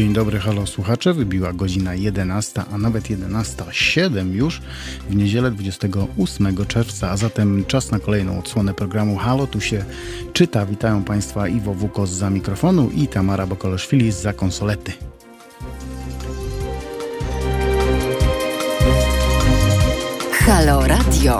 Dzień dobry, halo słuchacze. Wybiła godzina 11, a nawet 11.07 już w niedzielę 28 czerwca, a zatem czas na kolejną odsłonę programu Halo. Tu się czyta. Witają Państwa Iwo Wukos za mikrofonu i Tamara Bokoloszwili za konsolety. Halo Radio.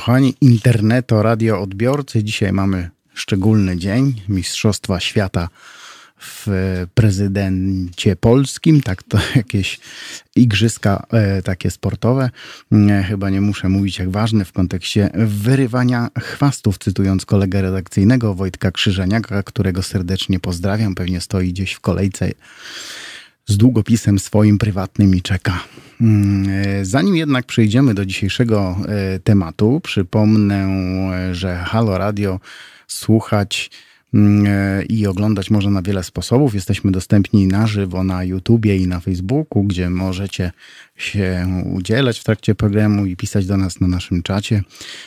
Kochani interneto, radio odbiorcy, dzisiaj mamy szczególny dzień Mistrzostwa Świata w prezydencie polskim, tak to jakieś igrzyska e, takie sportowe. E, chyba nie muszę mówić jak ważne w kontekście wyrywania chwastów, cytując kolegę redakcyjnego Wojtka Krzyżeniaka, którego serdecznie pozdrawiam, pewnie stoi gdzieś w kolejce z długopisem swoim prywatnym i czeka. Mm, e, zanim jednak przejdziemy do dzisiejszego e, tematu, przypomnę, e, że Halo Radio słuchać i oglądać można na wiele sposobów. Jesteśmy dostępni na żywo na YouTubie i na Facebooku, gdzie możecie się udzielać w trakcie programu i pisać do nas na naszym czacie,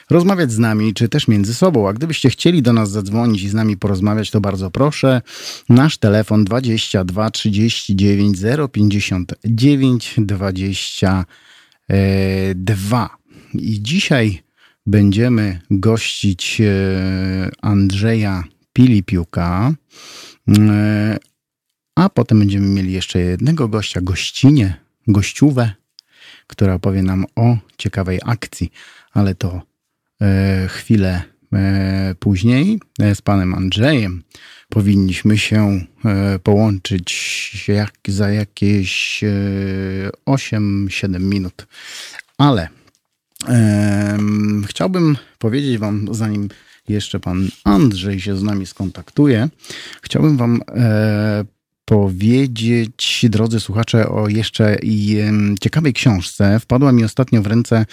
rozmawiać z nami, czy też między sobą. A gdybyście chcieli do nas zadzwonić i z nami porozmawiać, to bardzo proszę. Nasz telefon 22 39 059 22. I dzisiaj będziemy gościć e, Andrzeja Pilipiuka. E, a potem będziemy mieli jeszcze jednego gościa, gościnie, gościówę, która opowie nam o ciekawej akcji, ale to e, chwilę e, później z panem Andrzejem powinniśmy się połączyć jak, za jakieś 8-7 minut. Ale chciałbym powiedzieć wam, zanim jeszcze pan Andrzej się z nami skontaktuje, chciałbym wam e, powiedzieć, drodzy słuchacze, o jeszcze ciekawej książce. Wpadła mi ostatnio w ręce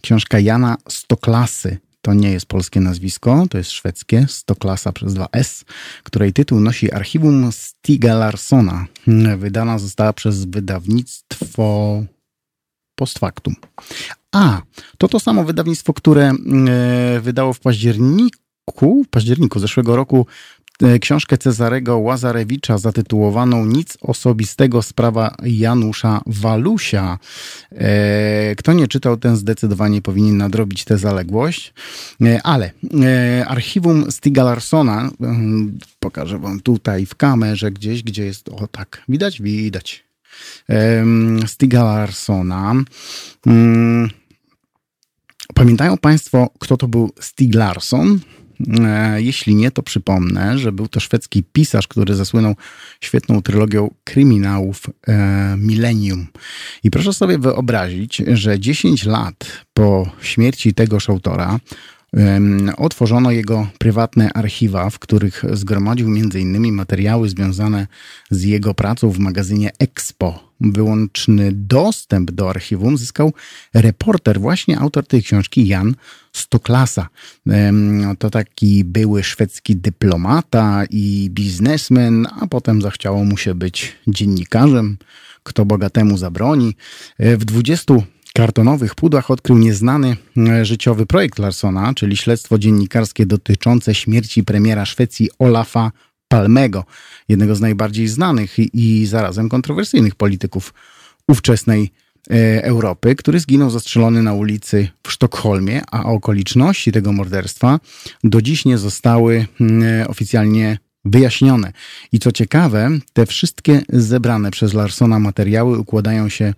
książka Jana Stoklasy. To nie jest polskie nazwisko, to jest szwedzkie, Stoklasa przez 2S, której tytuł nosi Archiwum Stiga Larsona. Wydana została przez wydawnictwo post factum. A, to to samo wydawnictwo, które e, wydało w październiku, w październiku zeszłego roku e, książkę Cezarego Łazarewicza zatytułowaną Nic osobistego sprawa Janusza Walusia. E, kto nie czytał, ten zdecydowanie powinien nadrobić tę zaległość. Ale archiwum Stiga Larsona, pokażę wam tutaj w kamerze gdzieś, gdzie jest, o tak, widać? Widać. Stiga Larsona. Mm, pamiętają Państwo, kto to był Stig Larsson? E, jeśli nie, to przypomnę, że był to szwedzki pisarz, który zasłynął świetną trylogią kryminałów e, Millennium. I proszę sobie wyobrazić, że 10 lat po śmierci tegoż autora otworzono jego prywatne archiwa, w których zgromadził m.in. materiały związane z jego pracą w magazynie Expo. Wyłączny dostęp do archiwum zyskał reporter, właśnie autor tej książki, Jan Stoklasa. To taki były szwedzki dyplomata i biznesmen, a potem zachciało mu się być dziennikarzem. Kto bogatemu zabroni. W 20 kartonowych pudłach odkrył nieznany e, życiowy projekt Larsona, czyli śledztwo dziennikarskie dotyczące śmierci premiera Szwecji Olafa Palmego, jednego z najbardziej znanych i, zarazem kontrowersyjnych polityków ówczesnej e, Europy, który zginął zastrzelony na ulicy w Sztokholmie, a okoliczności tego morderstwa do dziś nie zostały mm, oficjalnie wyjaśnione. I co ciekawe, te wszystkie zebrane przez Larsona materiały układają się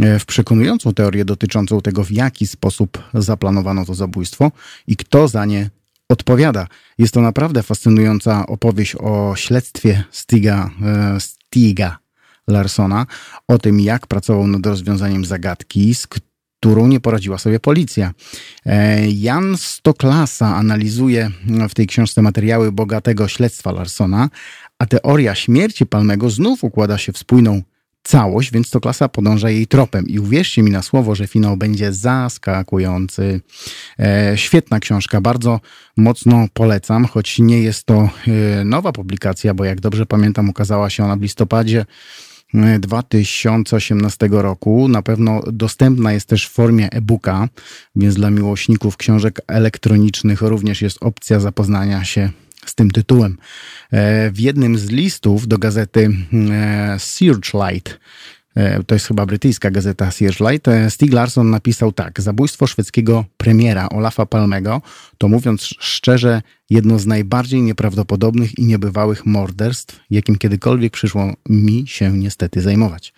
e, w przekonującą teorię dotyczącą tego, w jaki sposób zaplanowano to zabójstwo i kto za nie odpowiada. Jest to naprawdę fascynująca opowieść o śledztwie Stiga, e, Stiga Larsona, o tym, jak pracował nad rozwiązaniem zagadki, z którą nie poradziła sobie policja. E, Jan Stoklasa analizuje w tej książce materiały bogatego śledztwa Larsona, a teoria śmierci Palmego znów układa się w spójną całość, więc Stoklasa podąża jej tropem. I uwierzcie mi na słowo, że finał będzie zaskakujący. E, świetna książka, bardzo mocno polecam, choć nie jest to e, nowa publikacja, bo jak dobrze pamiętam, ukazała się ona w listopadzie 2018 roku. Na pewno dostępna jest też w formie e-booka, więc dla miłośników książek elektronicznych również jest opcja zapoznania się z tym tytułem. E, w jednym z listów do gazety e, Searchlight to jest chyba brytyjska gazeta Searchlight, e, Stig Larsson napisał tak. Zabójstwo szwedzkiego premiera Olafa Palmego to mówiąc szczerze jedno z najbardziej nieprawdopodobnych i niebywałych morderstw, jakim kiedykolwiek przyszło mi się niestety zajmować.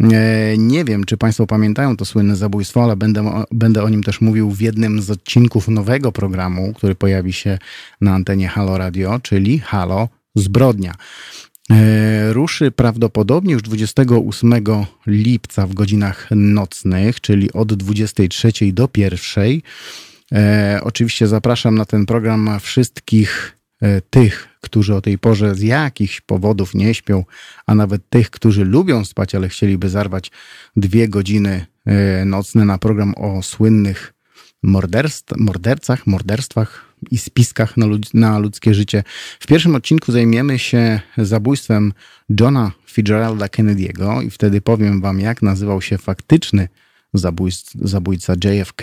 E, nie wiem, czy Państwo pamiętają to słynne zabójstwo, ale będę, będę o nim też mówił w jednym z odcinków nowego programu, który pojawi się na antenie Halo Radio, czyli Halo Zbrodnia. E, ruszy prawdopodobnie już 28 lipca w godzinach nocnych, czyli od 23 do 1. E, oczywiście zapraszam na ten program wszystkich e, tych, którzy o tej porze z jakichś powodów nie śpią, a nawet tych, którzy lubią spać, ale chcieliby zarwać dwie godziny nocne na program o słynnych morderstw, mordercach, morderstwach, i spiskach na, na ludzkie życie. W pierwszym odcinku zajmiemy się zabójstwem Johna Fitzgeralda Kennedy'ego i wtedy powiem wam, jak nazywał się faktyczny zabójca JFK,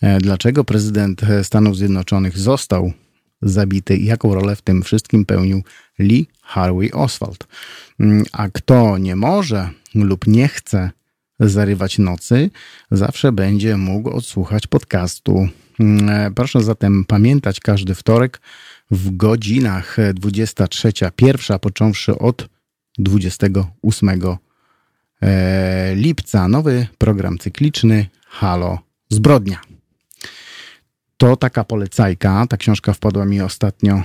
e, dlaczego prezydent Stanów Zjednoczonych został zabity i jaką rolę w tym wszystkim pełnił Lee Harvey Oswald. Mm, a kto nie może lub nie chce zarywać nocy, zawsze będzie mógł odsłuchać podcastu proszę zatem pamiętać każdy wtorek w godzinach 23.01, począwszy od 28 e, lipca. Nowy program cykliczny Halo Zbrodnia. To taka polecajka. Ta książka wpadła mi ostatnio e,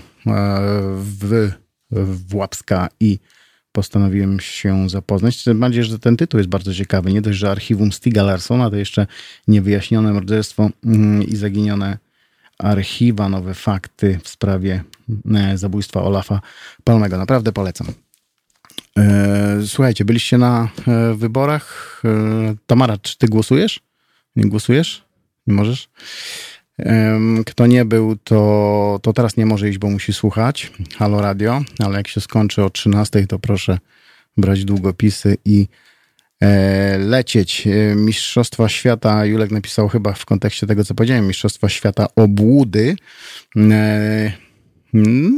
w, w łapska i postanowiłem się zapoznać. Tym bardziej, że ten tytuł jest bardzo ciekawy. Nie dość, że archiwum Stiga Larsona, to jeszcze niewyjaśnione morderstwo mm, i zaginione archiwa, nowe fakty w sprawie e, zabójstwa Olafa Palmego. Naprawdę polecam. E, słuchajcie, byliście na e, wyborach. Tamara, czy ty głosujesz? Nie głosujesz? Nie możesz? Kto nie był, to, to teraz nie może iść, bo musi słuchać Halo Radio, ale jak się skończy o 13, to proszę brać długopisy i e, lecieć. E, Mistrzostwa Świata, Julek napisał chyba w kontekście tego, co powiedziałem, Mistrzostwa Świata obłudy. E,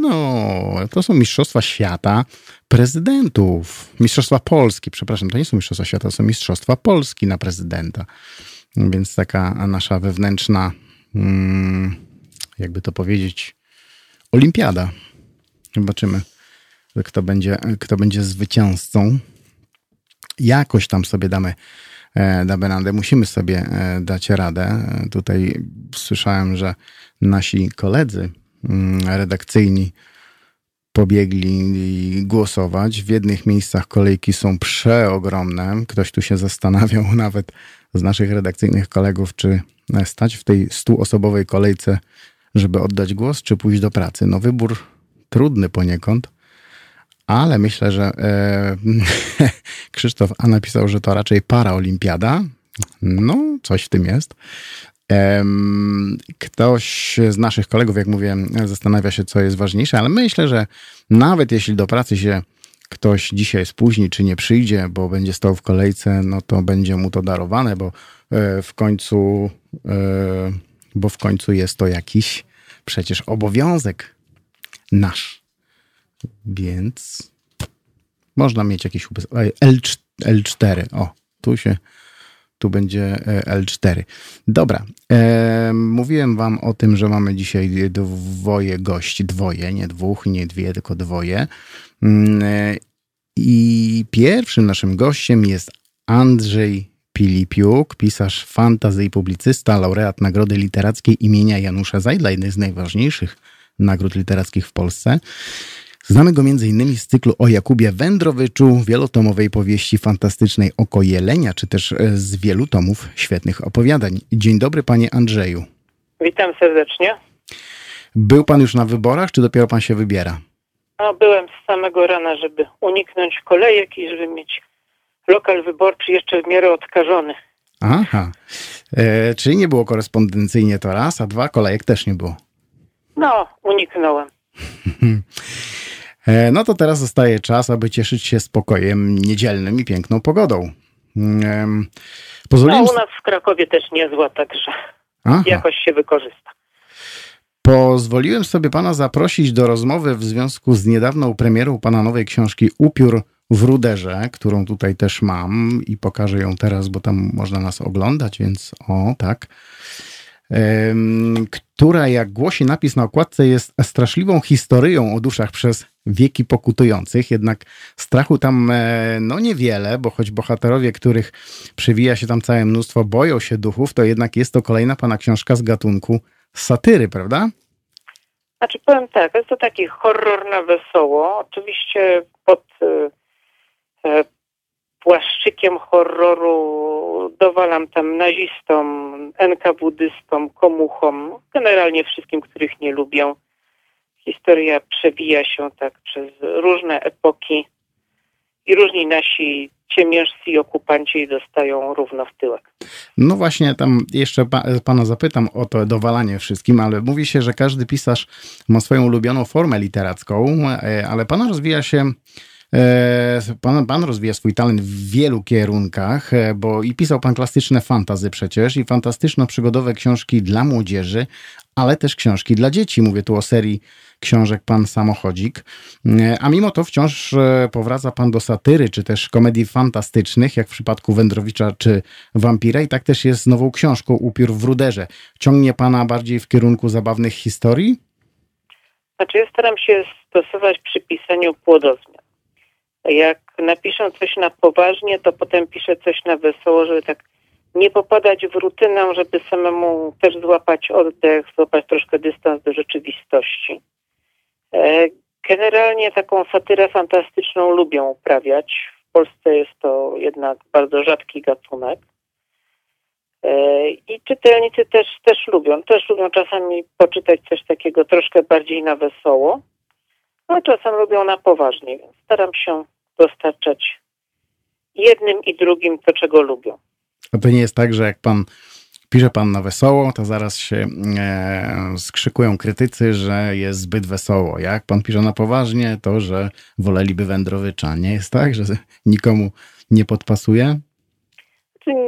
no, to są Mistrzostwa Świata prezydentów. Mistrzostwa Polski, przepraszam, to nie są Mistrzostwa Świata, to są Mistrzostwa Polski na prezydenta. Więc taka nasza wewnętrzna jakby to powiedzieć, olimpiada. Zobaczymy, kto będzie, kto będzie zwycięzcą. Jakoś tam sobie damy, e, damy radę. Musimy sobie e, dać radę. Tutaj słyszałem, że nasi koledzy mm, redakcyjni pobiegli głosować. W jednych miejscach kolejki są przeogromne. Ktoś tu się zastanawiał nawet z naszych redakcyjnych kolegów, czy stać w tej stuosobowej kolejce, żeby oddać głos, czy pójść do pracy. No wybór trudny poniekąd, ale myślę, że e, Krzysztof A napisał, że to raczej paraolimpiada. No, coś w tym jest. E, ktoś z naszych kolegów, jak mówię, zastanawia się, co jest ważniejsze, ale myślę, że nawet jeśli do pracy się ktoś dzisiaj spóźni, czy nie przyjdzie, bo będzie stał w kolejce, no to będzie mu to darowane, bo e, w końcu, e, bo w końcu jest to jakiś przecież obowiązek nasz. Więc można mieć jakiś L4. O, tu się, tu będzie e, L4. Dobra. E, mówiłem wam o tym, że mamy dzisiaj dwoje gości. Dwoje, nie dwóch, nie dwie, tylko dwoje. Mm, e, I pierwszym naszym gościem jest Andrzej Pilipiuk, pisarz fantazy i publicysta, laureat Nagrody Literackiej imienia Janusza Zajdla, jednej z najważniejszych nagród literackich w Polsce. Znamy go m.in. z cyklu o Jakubie Wędrowyczu, wielotomowej powieści fantastycznej Oko Jelenia, czy też e, z wielu tomów świetnych opowiadań. Dzień dobry, panie Andrzeju. Witam serdecznie. Był pan już na wyborach, czy dopiero pan się wybiera? No, byłem z samego rana, żeby uniknąć kolejek i żeby mieć lokal wyborczy jeszcze w miarę odkażony. Aha, e, czyli nie było korespondencyjnie to raz, a dwa kolejek też nie było. No, uniknąłem. E, no to teraz zostaje czas, aby cieszyć się spokojem niedzielnym i piękną pogodą. Mm, pozwoliłem... No u nas w Krakowie też niezła, także Aha. jakoś się wykorzysta. Pozwoliłem sobie pana zaprosić do rozmowy w związku z niedawną premierą pana nowej książki Upiór w Ruderze, którą tutaj też mam i pokażę ją teraz, bo tam można nas oglądać, więc o, tak. Która, jak głosi napis na okładce, jest straszliwą historią o duszach przez wieki pokutujących, jednak strachu tam e, no niewiele, bo choć bohaterowie, których przewija się tam całe mnóstwo, boją się duchów, to jednak jest to kolejna pana książka z gatunku satyry, prawda? Znaczy powiem tak, jest to taki horror na wesoło. Oczywiście pod e, e, płaszczykiem horroru dowalam tam nazistom, NKWdystom, komuchom, generalnie wszystkim, których nie lubią. Historia przewija się tak przez różne epoki i różni nasi ciemiężcy i okupanci dostają równo w tyłek. No właśnie, tam jeszcze pa, pana zapytam o to dowalanie wszystkim, ale mówi się, że każdy pisarz ma swoją ulubioną formę literacką, e, ale pana rozwija się e, Pan, pan rozwija swój talent w wielu kierunkach, e, bo i pisał pan klasyczne fantazy przecież i fantastyczno-przygodowe książki dla młodzieży, ale też książki dla dzieci. Mówię tu o serii książek Pan Samochodzik. A mimo to wciąż e, powraca Pan do satyry, czy też komedii fantastycznych, jak w przypadku Wędrowicza czy Wampira i tak też jest z nową książką Upiór w Ruderze. Ciągnie Pana bardziej w kierunku zabawnych historii? Znaczy ja staram się stosować przy pisaniu płodozmian. Jak napiszę coś na poważnie, to potem piszę coś na wesoło, żeby tak nie popadać w rutynę, żeby samemu też złapać oddech, złapać troszkę dystans do rzeczywistości. E, generalnie taką satyrę fantastyczną lubię uprawiać. W Polsce jest to jednak bardzo rzadki gatunek. E, I czytelnicy też, też lubią. Też lubią czasami poczytać coś takiego troszkę bardziej na wesoło, a czasem lubią na poważnie, więc staram się dostarczać jednym i drugim to, czego lubią. A to nie jest tak, że jak pan pisze pan na wesoło, to zaraz się e, skrzykują krytycy, że jest zbyt wesoło. Jak pan pisze na poważnie, to że woleliby wędrowycza. Nie jest tak, że nikomu nie podpasuje?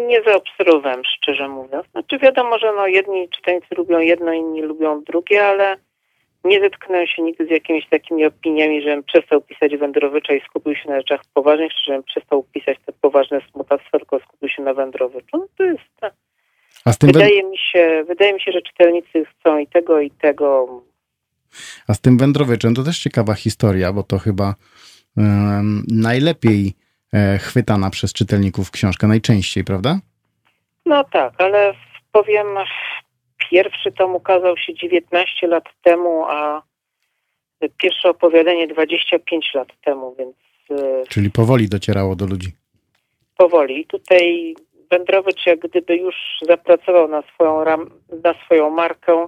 Nie zaobserwowałem, szczerze mówiąc. Znaczy wiadomo, że no jedni czytelnicy lubią jedno, inni lubią drugie, ale nie zetknąłem się nigdy z jakimiś takimi opiniami, żebym przestał pisać wędrowycza i skupił się na rzeczach poważnych, czy żebym przestał pisać te poważne smutactwa, tylko skupił się na wędrowyczu. No to jest tak. wydaje, mi się, wydaje mi się, że czytelnicy chcą i tego, i tego. A z tym wędrowyczem to też ciekawa historia, bo to chyba um, najlepiej e, chwytana przez czytelników książka, najczęściej, prawda? No tak, ale powiem, Pierwszy tom ukazał się 19 lat temu, a pierwsze opowiadanie 25 lat temu, więc. E, Czyli powoli docierało do ludzi. Powoli. I tutaj Wędrowicz jak gdyby już zapracował na swoją, ram, na swoją markę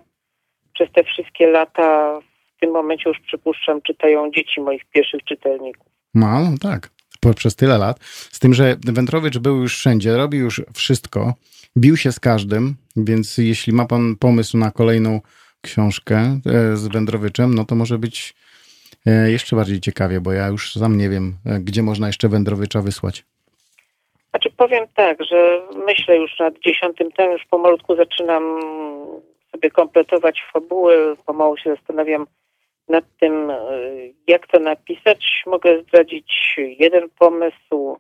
przez te wszystkie lata. W tym momencie już przypuszczam, czytają dzieci moich pierwszych czytelników. No, tak. Przez tyle lat. Z tym, że Wędrowicz był już wszędzie, robił już wszystko bił się z każdym, więc jeśli ma pan pomysł na kolejną książkę e, z Wędrowiczem, no to może być e, jeszcze bardziej ciekawie, bo ja już sam nie wiem, e, gdzie można jeszcze Wędrowicza wysłać. Znaczy powiem tak, że myślę już nad dziesiątym tem, już pomalutku zaczynam sobie kompletować fabuły, pomału się zastanawiam nad tym, jak to napisać. Mogę zdradzić jeden pomysł.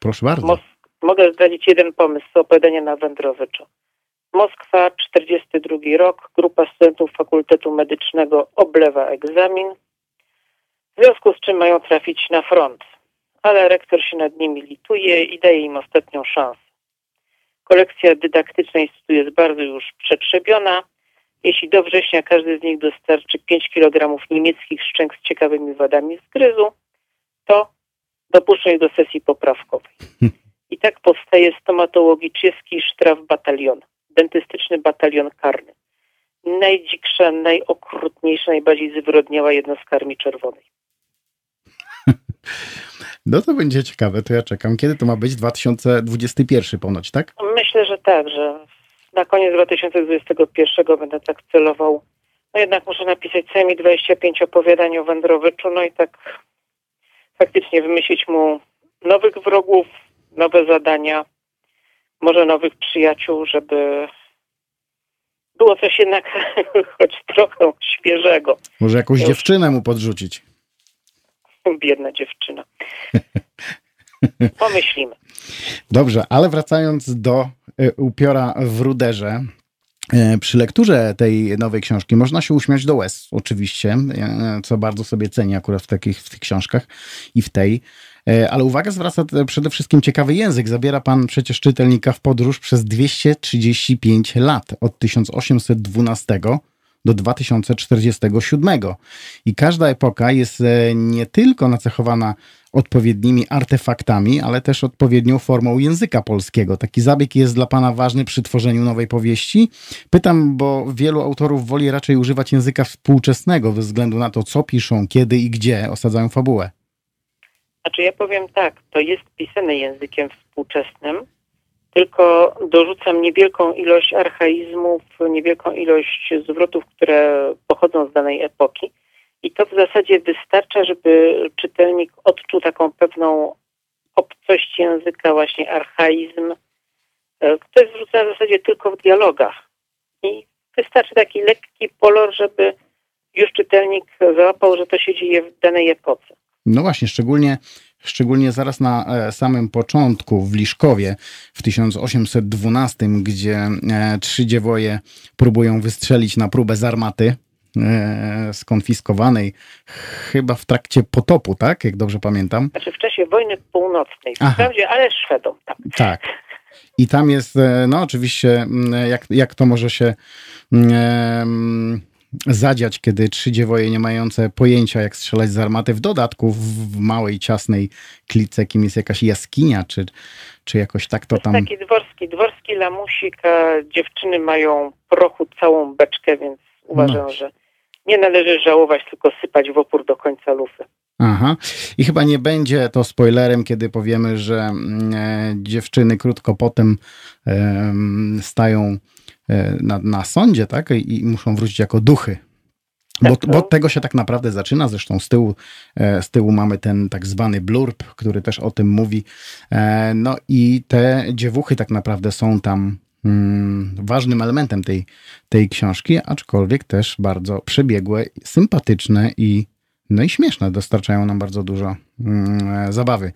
Proszę bardzo. Mogę zdradzić jeden pomysł opowiadania na Wędrowyczu. Moskwa, 42 rok, grupa studentów Fakultetu Medycznego oblewa egzamin, w związku z czym mają trafić na front, ale rektor się nad nimi lituje i daje im ostatnią szansę. Kolekcja dydaktyczna instytutu jest bardzo już przetrzebiona. Jeśli do września każdy z nich dostarczy 5 kg niemieckich szczęk z ciekawymi wadami zgryzu, to dopuszczą ich do sesji poprawkowej. I tak powstaje stomatologiczny sztraf batalion, dentystyczny batalion karny. Najdziksza, najokrutniejsza, najbardziej zwyrodniała jednostka Armii Czerwonej. No to będzie ciekawe, to ja czekam. Kiedy to ma być? 2021 ponoć, tak? Myślę, że tak, że na koniec 2021 będę tak celował no jednak muszę napisać co najmniej 25 opowiadań o Wędrowiczu, no i tak faktycznie wymyślić mu nowych wrogów, nowe zadania, może nowych przyjaciół, żeby było coś jednak choć trochę świeżego. Może jakąś Już. dziewczynę mu podrzucić. Biedna dziewczyna. Pomyślimy. Dobrze, ale wracając do upiora w ruderze, e, przy lekturze tej nowej książki można się uśmiać do łez, oczywiście, e, co bardzo sobie cenię akurat w takich w tych książkach i w tej. Ale uwaga zwraca przede wszystkim ciekawy język. Zabiera pan przecież czytelnika w podróż przez 235 lat, od 1812 do 2047. I każda epoka jest nie tylko nacechowana odpowiednimi artefaktami, ale też odpowiednią formą języka polskiego. Taki zabieg jest dla Pana ważny przy tworzeniu nowej powieści? Pytam, bo wielu autorów woli raczej używać języka współczesnego ze względu na to, co piszą, kiedy i gdzie osadzają fabułę. Znaczy ja powiem tak, to jest pisane językiem współczesnym, tylko dorzucam niewielką ilość archaizmów, niewielką ilość zwrotów, które pochodzą z danej epoki i to w zasadzie wystarcza, żeby czytelnik odczuł taką pewną obcość języka, właśnie archaizm. E, to jest wrzucone w zasadzie tylko w dialogach. I wystarczy taki lekki polor, żeby już czytelnik załapał, że to się dzieje w danej epoce. No właśnie, szczególnie, szczególnie zaraz na e, samym początku w Liszkowie w 1812, gdzie e, trzy dziewoje próbują wystrzelić na próbę z armaty skonfiskowanej chyba w trakcie potopu, tak? Jak dobrze pamiętam. Znaczy w czasie wojny północnej, wprawdzie, ale Szwedom. Tak. tak. I tam jest, e, no oczywiście, jak, jak to może się um, zadziać, kiedy trzy dziewoje nie mające pojęcia, jak strzelać z armaty, w dodatku w małej, ciasnej klitce, jakim jest jakaś jaskinia, czy, czy jakoś tak to tam... Taki dworski, dworski lamusik, a dziewczyny mają prochu całą beczkę, więc uważam, no. że nie należy żałować, tylko sypać w opór do końca lufy. Aha. I chyba nie będzie to spoilerem, kiedy powiemy, że mm, e, dziewczyny krótko potem e, stają e, na, na sądzie, tak? I, I, muszą wrócić jako duchy. Bo, tak, bo od tego się tak naprawdę zaczyna. Zresztą z tyłu, e, z tyłu mamy ten tak zwany blurb, który też o tym mówi. E, no i te dziewuchy tak naprawdę są tam ważnym elementem tej, tej książki, aczkolwiek też bardzo przebiegłe, sympatyczne i, no i śmieszne. Dostarczają nam bardzo dużo mm, zabawy.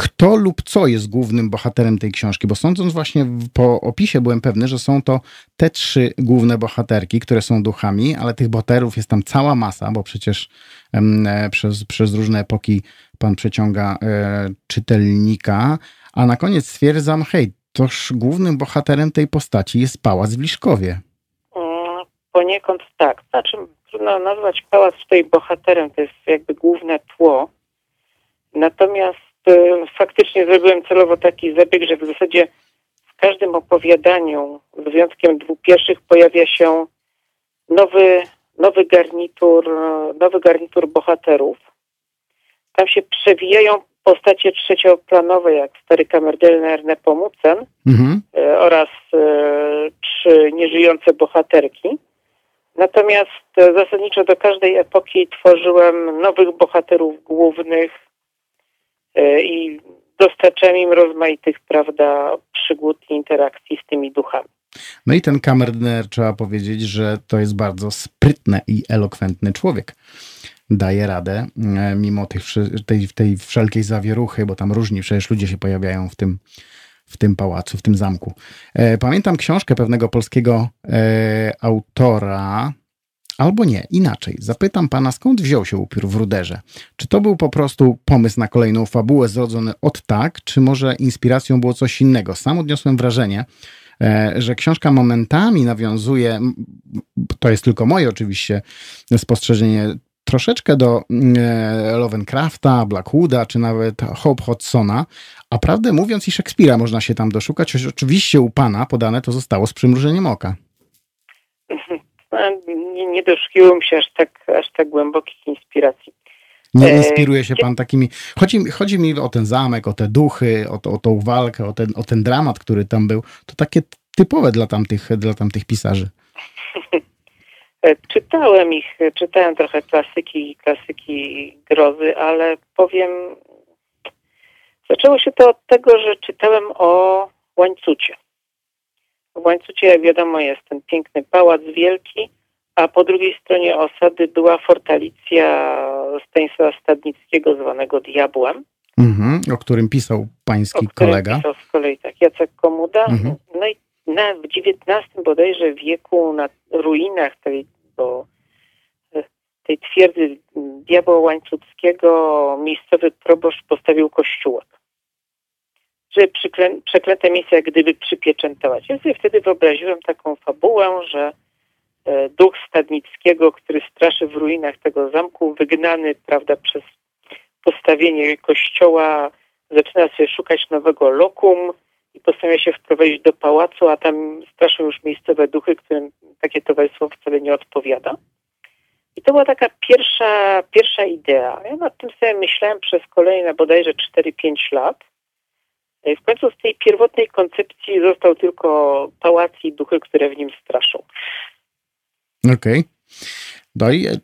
Kto lub co jest głównym bohaterem tej książki? Bo sądząc właśnie po opisie, byłem pewny, że są to te trzy główne bohaterki, które są duchami, ale tych bohaterów jest tam cała masa, bo przecież e, przez, przez różne epoki pan przeciąga e, czytelnika, a na koniec stwierdzam, hej, toż głównym bohaterem tej postaci jest pałac w Liszkowie. Mm, poniekąd tak. Znaczy, trudno nazwać pałac tutaj bohaterem, to jest jakby główne tło. Natomiast y, faktycznie zrobiłem celowo taki zabieg, że w zasadzie w każdym opowiadaniu, z wyjątkiem dwóch pierwszych, pojawia się nowy, nowy garnitur, nowy garnitur bohaterów. Tam się przewijają postacie trzecioplanowe, jak stary kamerdyner Nepomucen mhm. E, oraz e, trzy nieżyjące bohaterki. Natomiast e, zasadniczo do każdej epoki tworzyłem nowych bohaterów głównych i dostarczałem im rozmaitych, prawda, przygód i interakcji z tymi duchami. No i ten kamerdyner, trzeba powiedzieć, że to jest bardzo sprytny i elokwentny człowiek daje radę, e, mimo tych, tej, tej wszelkiej zawieruchy, bo tam różni przecież ludzie się pojawiają w tym, w tym pałacu, w tym zamku. E, pamiętam książkę pewnego polskiego e, autora, albo nie, inaczej. Zapytam pana, skąd wziął się upiór w ruderze? Czy to był po prostu pomysł na kolejną fabułę zrodzony od tak, czy może inspiracją było coś innego? Sam odniosłem wrażenie, że książka momentami nawiązuje, to jest tylko moje oczywiście spostrzeżenie, troszeczkę do mm, e, Lovencrafta, Blackwooda, czy nawet Hope Hodsona, a prawdę mówiąc i Szekspira można się tam doszukać, choć oczywiście u Pana podane to zostało z przymrużeniem oka. Nie, nie doszukiłem się aż tak, aż tak głębokich inspiracji. Nie e, inspiruje się pan takimi. Chodzi, chodzi mi o ten zamek, o te duchy, o, to, o tą walkę, o ten, o ten dramat, który tam był. To takie typowe dla tamtych, dla tamtych pisarzy. E, Czytałem ich, e, czytałem trochę klasyki, klasyki grozy, ale powiem, zaczęło się to od tego, że czytałem o łańcucie. W łańcucie, jak wiadomo, jest ten piękny pałac wielki, a po drugiej stronie osady była fortalicja Stanisława Stadnickiego, zwanego Diabłem. Mhm, o którym pisał pański o którym kolega. pisał z kolei tak Jacek Komuda. Mhm. No i na, w XIX bodajże wieku na ruinach tej, bo, e, tej twierdzy diabła łańcuckiego miejscowy proboszcz postawił kościółek. Żeby przyklę, przeklęte miejsce jak gdyby przypieczętować. Ja sobie wtedy wyobraziłem taką fabułę, że e, duch Stadnickiego, który straszy w ruinach tego zamku, wygnany prawda, przez postawienie kościoła, zaczyna sobie szukać nowego lokum i postanawia się wprowadzić do pałacu, a tam straszą już miejscowe duchy, którym takie towarzystwo wcale nie odpowiada. I to była taka pierwsza, pierwsza idea. Ja nad tym sobie myślałem przez kolejne bodajże 4-5 lat. I w końcu z tej pierwotnej koncepcji został tylko pałac i duchy, które w nim straszą. Okej. No i e,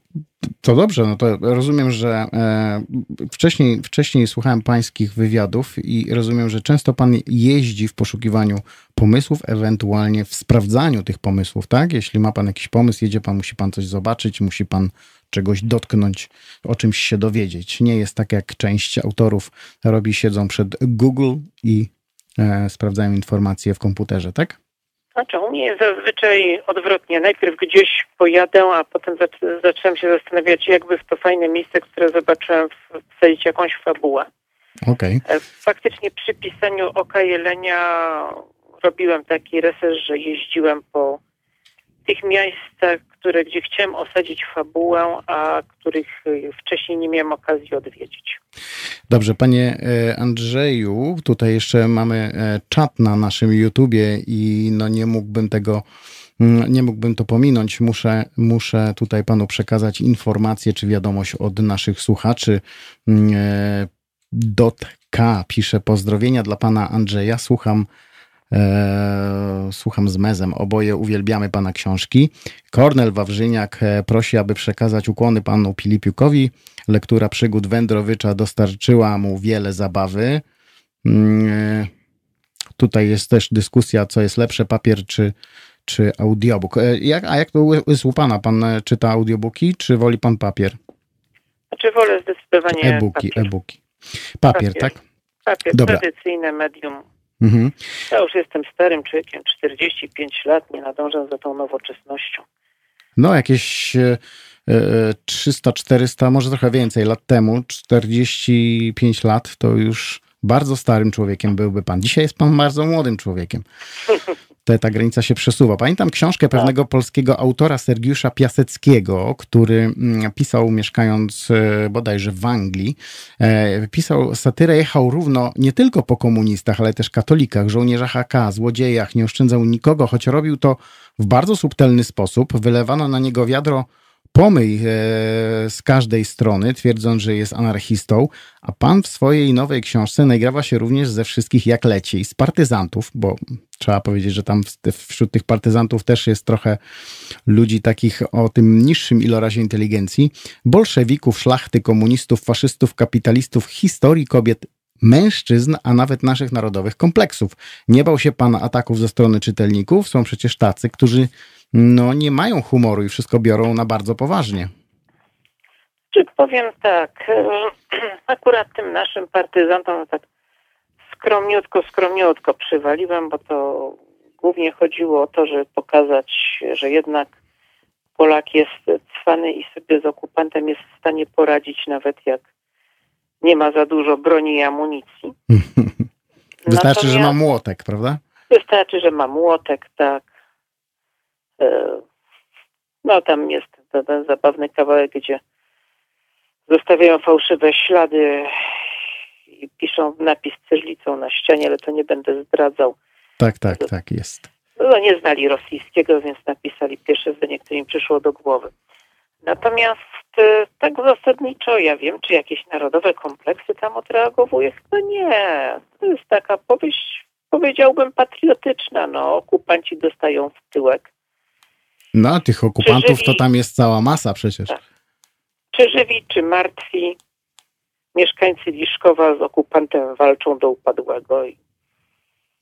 to dobrze, no to rozumiem, że e, wcześniej, wcześniej słuchałem pańskich wywiadów i rozumiem, że często pan jeździ w poszukiwaniu pomysłów, ewentualnie w sprawdzaniu tych pomysłów, tak? Jeśli ma pan jakiś pomysł, jedzie pan, musi pan coś zobaczyć, musi pan czegoś dotknąć, o czymś się dowiedzieć. Nie jest tak, jak część autorów robi, siedzą przed Google i e, sprawdzają informacje w komputerze, tak? Znaczy, u mnie jest zazwyczaj odwrotnie. Najpierw gdzieś pojadę, a potem zac- zaczynam się zastanawiać, jakby w to fajne miejsce, które zobaczyłem, wsadzić jakąś fabułę. Okej. E, Faktycznie przy pisaniu Oka Jelenia robiłem taki research, że jeździłem po tych miejscach, które, gdzie chciałem osadzić fabułę, a których e, wcześniej nie miałem okazji odwiedzić. Dobrze, panie e, Andrzeju, tutaj jeszcze mamy e, czat na naszym YouTubie i no nie mógłbym tego, mm, nie mógłbym to pominąć. Muszę, muszę tutaj panu przekazać informację czy wiadomość od naszych słuchaczy. Mm, e, Dot K pisze pozdrowienia dla pana Andrzeja. Słucham słucham z mezem. Oboje uwielbiamy pana książki. Kornel Wawrzyniak e, prosi, aby przekazać ukłony panu Filipiukowi. Lektura przygód wędrowicza dostarczyła mu wiele zabawy. Mm, e, Tutaj jest też dyskusja, co jest lepsze, papier czy, czy audiobook. E, Jak, a jak to jest u pana? Pan e, czyta audiobooki, czy woli pan papier? Znaczy wolę zdecydowanie E-booki, papier. e-booki. Papier, Papier. tak? Papier, Dobra. tradycyjne medium. Mhm. Ja już jestem starym człowiekiem, 45 lat, nie nadążam za tą nowoczesnością. No, jakieś e, e, 300, 400, może trochę więcej lat temu, 45 lat, to już bardzo starym człowiekiem byłby pan. Dzisiaj jest pan bardzo młodym człowiekiem. Te, ta granica się przesuwa. Pamiętam książkę pewnego polskiego autora Sergiusza Piaseckiego, który mm, pisał mieszkając e, bodajże w Anglii. E, Pisał satyrę, jechał równo nie tylko po komunistach, ale też katolikach, żołnierzach AK, złodziejach, nie oszczędzał nikogo, choć robił to w bardzo subtelny sposób. Wylewano na niego wiadro pomyj e, z każdej strony, twierdząc, że jest anarchistą, a pan w swojej nowej książce nagrawa się również ze wszystkich jak leci, z partyzantów, bo trzeba powiedzieć, że tam wśród tych partyzantów też jest trochę ludzi takich o tym niższym ilorazie inteligencji, bolszewików, szlachty, komunistów, faszystów, kapitalistów, historii kobiet, mężczyzn, a nawet naszych narodowych kompleksów. Nie bał się pan ataków ze strony czytelników? Są przecież tacy, którzy no, nie mają humoru i wszystko biorą na bardzo poważnie. Czy powiem tak, e, akurat tym naszym partyzantom tak skromniutko, skromniutko przywaliłem, bo to głównie chodziło o to, żeby pokazać, że jednak Polak jest cwany i sobie z okupantem jest w stanie poradzić, nawet jak nie ma za dużo broni i amunicji. Wystarczy, że ma Natomiast- młotek, prawda? Wystarczy, że ma młotek, tak. E, No tam jest ten zabawny kawałek, gdzie zostawiają fałszywe ślady i piszą napis cyrlicą na ścianie, ale to nie będę zdradzał. Tak, tak, tak, jest. No, nie znali rosyjskiego, więc napisali pierwsze zdanie, które im przyszło do głowy. Natomiast e, tak zasadniczo ja wiem, czy jakieś narodowe kompleksy tam odreagowuje? Chyba nie. To jest taka powieść, powiedziałbym, patriotyczna. No, okupanci dostają w tyłek. No, tych okupantów to tam jest cała masa przecież. Tak. Czy żywi, czy martwi, mieszkańcy Liszkowa z okupantem walczą do upadłego.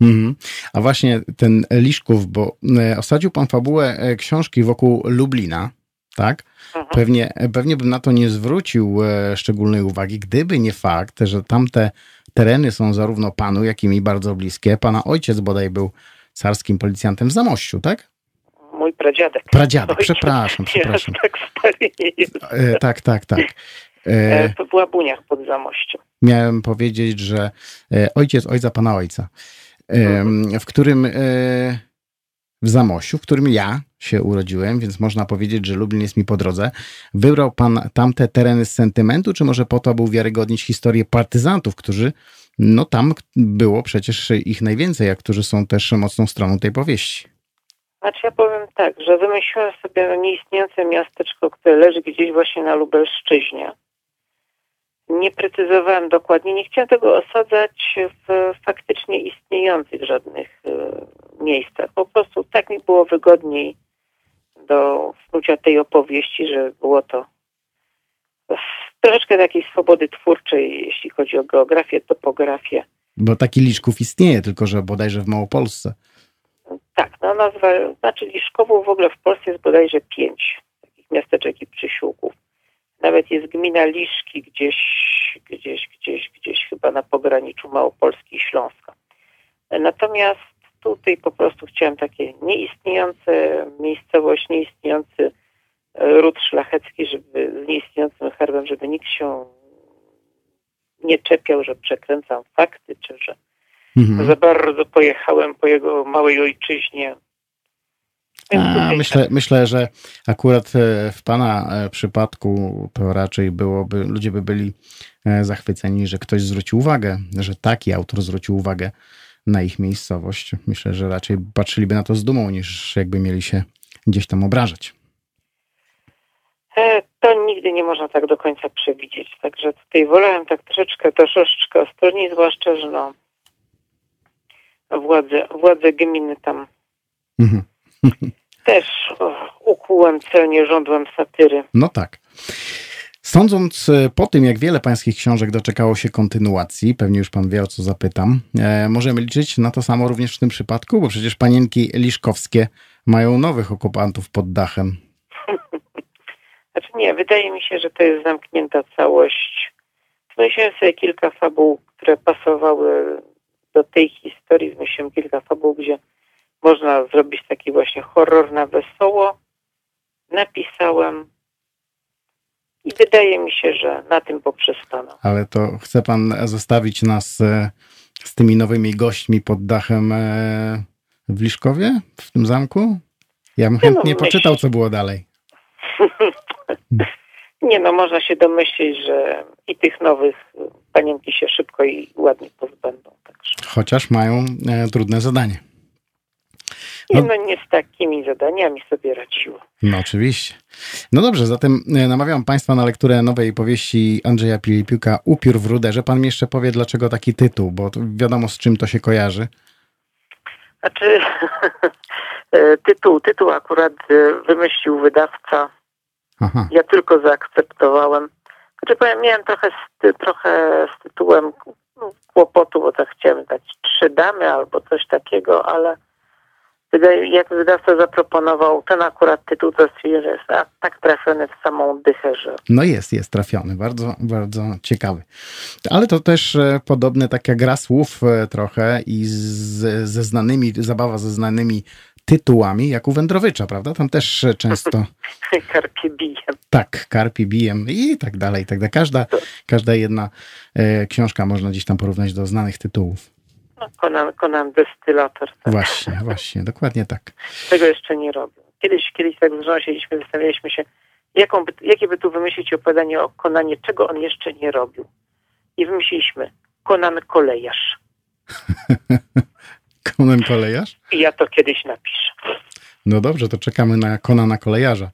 Mhm. A właśnie ten Liszków, bo e, osadził pan fabułę e, książki wokół Lublina, tak? Mhm. Pewnie, pewnie bym na to nie zwrócił e, szczególnej uwagi, gdyby nie fakt, że tamte tereny są zarówno panu, jak i mi bardzo bliskie. Pana ojciec bodaj był carskim policjantem w Zamościu, tak? Mój pradziadek. Pradziadek, przepraszam, przepraszam. tak stary nie jest. Tak, tak, tak. E, to była Buniach pod Zamościem. Miałem powiedzieć, że e, ojciec ojca pana ojca, mhm. w którym e, w Zamościu, w którym ja się urodziłem, więc można powiedzieć, że Lublin jest mi po drodze. Wybrał pan tamte tereny z sentymentu, czy może po to, aby uwiarygodnić historię partyzantów, którzy, no tam było przecież ich najwięcej, a którzy są też mocną stroną tej powieści? Znaczy ja powiem tak, że wymyśliłem sobie nieistniejące miasteczko, które leży gdzieś właśnie na Lubelszczyźnie. Nie precyzowałem dokładnie, nie chciałem tego osadzać w faktycznie istniejących żadnych y, miejscach. Po prostu tak mi było wygodniej do snucia tej opowieści, że było to troszeczkę takiej swobody twórczej, jeśli chodzi o geografię, topografię. Bo taki Liczków istnieje, tylko że bodajże w Małopolsce. Tak, no nazwa, znaczy Liszkową w ogóle w Polsce jest bodajże pięć takich miasteczek i przysiłków. Nawet jest gmina Liszki gdzieś, gdzieś, gdzieś, gdzieś chyba na pograniczu Małopolski i Śląska. Natomiast tutaj po prostu chciałem takie nieistniejące miejscowość, nieistniejący e, ród szlachecki, żeby z nieistniejącym herbem, żeby nikt się nie czepiał, że przekręcam fakty, czy że mhm. za bardzo pojechałem po jego małej ojczyźnie. Myślę, myślę, że akurat e, w Pana e, przypadku to raczej byłoby, ludzie by byli zachwyceni, że ktoś zwrócił uwagę, że taki autor zwrócił uwagę na ich miejscowość. Myślę, że raczej patrzyliby na to z dumą, niż jakby mieli się gdzieś tam obrażać. E, to nigdy nie można tak do końca przewidzieć. Także tutaj wolałem tak troszeczkę, troszeczkę ostrożniej, zwłaszcza, że no władze, władze gminy tam mhm. Też ukułem celnie, żądłem satyry. No tak. Sądząc e, po tym, jak wiele pańskich książek doczekało się kontynuacji, pewnie już pan wie, o co zapytam, e, możemy liczyć na to samo również w tym przypadku, bo przecież panienki liszkowskie mają nowych okupantów pod dachem. Znaczy nie, wydaje mi się, że to jest zamknięta całość. Wymyśliłem sobie kilka fabuł, które pasowały do tej historii. Wymyśliłem kilka fabuł, gdzie można zrobić taki właśnie horror na wesoło. Napisałem i wydaje mi się, że na tym poprzestanę. Ale to chce pan zostawić nas e, z tymi nowymi gośćmi pod dachem e, w Liszkowie, w tym zamku? Ja bym chętnie no, poczytał, co było dalej. Nie no, można się domyślić, że i tych nowych panienki się szybko i ładnie pozbędą. Także. Chociaż mają e, trudne zadanie. Nie, no, no nie z takimi zadaniami sobie radziło. No oczywiście. No dobrze, zatem e, namawiam Państwa na lekturę nowej powieści Andrzeja Pilipiuka Upiór w ruderze. Pan mi jeszcze powie, dlaczego taki tytuł, bo wiadomo z czym to się kojarzy. Znaczy, e, tytuł, tytuł akurat e, wymyślił wydawca. Aha. Ja tylko zaakceptowałem. Znaczy powiem, miałem trochę z, trochę z tytułem no, kłopotu, bo tak chciałem dać trzy damy albo coś takiego, ale jak wydawca zaproponował ten akurat tytuł, to stwierdziłem, że jest tak trafiony w samą dychę, że... No jest, jest trafiony. Bardzo, bardzo ciekawy. Ale to też e, podobne taka gra słów e, trochę i z, ze znanymi, zabawa ze znanymi tytułami, jak u Wędrowicza, prawda? Tam też e, często... Karpi bijem. Tak, Karpi bijem i tak dalej, i tak dalej. Każda, każda jedna e, książka można gdzieś tam porównać do znanych tytułów. Conan, Conan destylator. Tak. Właśnie, właśnie, dokładnie tak. Tego jeszcze nie robię. Kiedyś, kiedyś tak z żoną siedzieliśmy, zastanawialiśmy się, jaką by, jakie by tu wymyślić opowiadanie o Konanie, czego on jeszcze nie robił. I wymyśliliśmy Konan Kolejarz. Konan Kolejarz? I ja to kiedyś napiszę. No dobrze, to czekamy na Konana Kolejarza.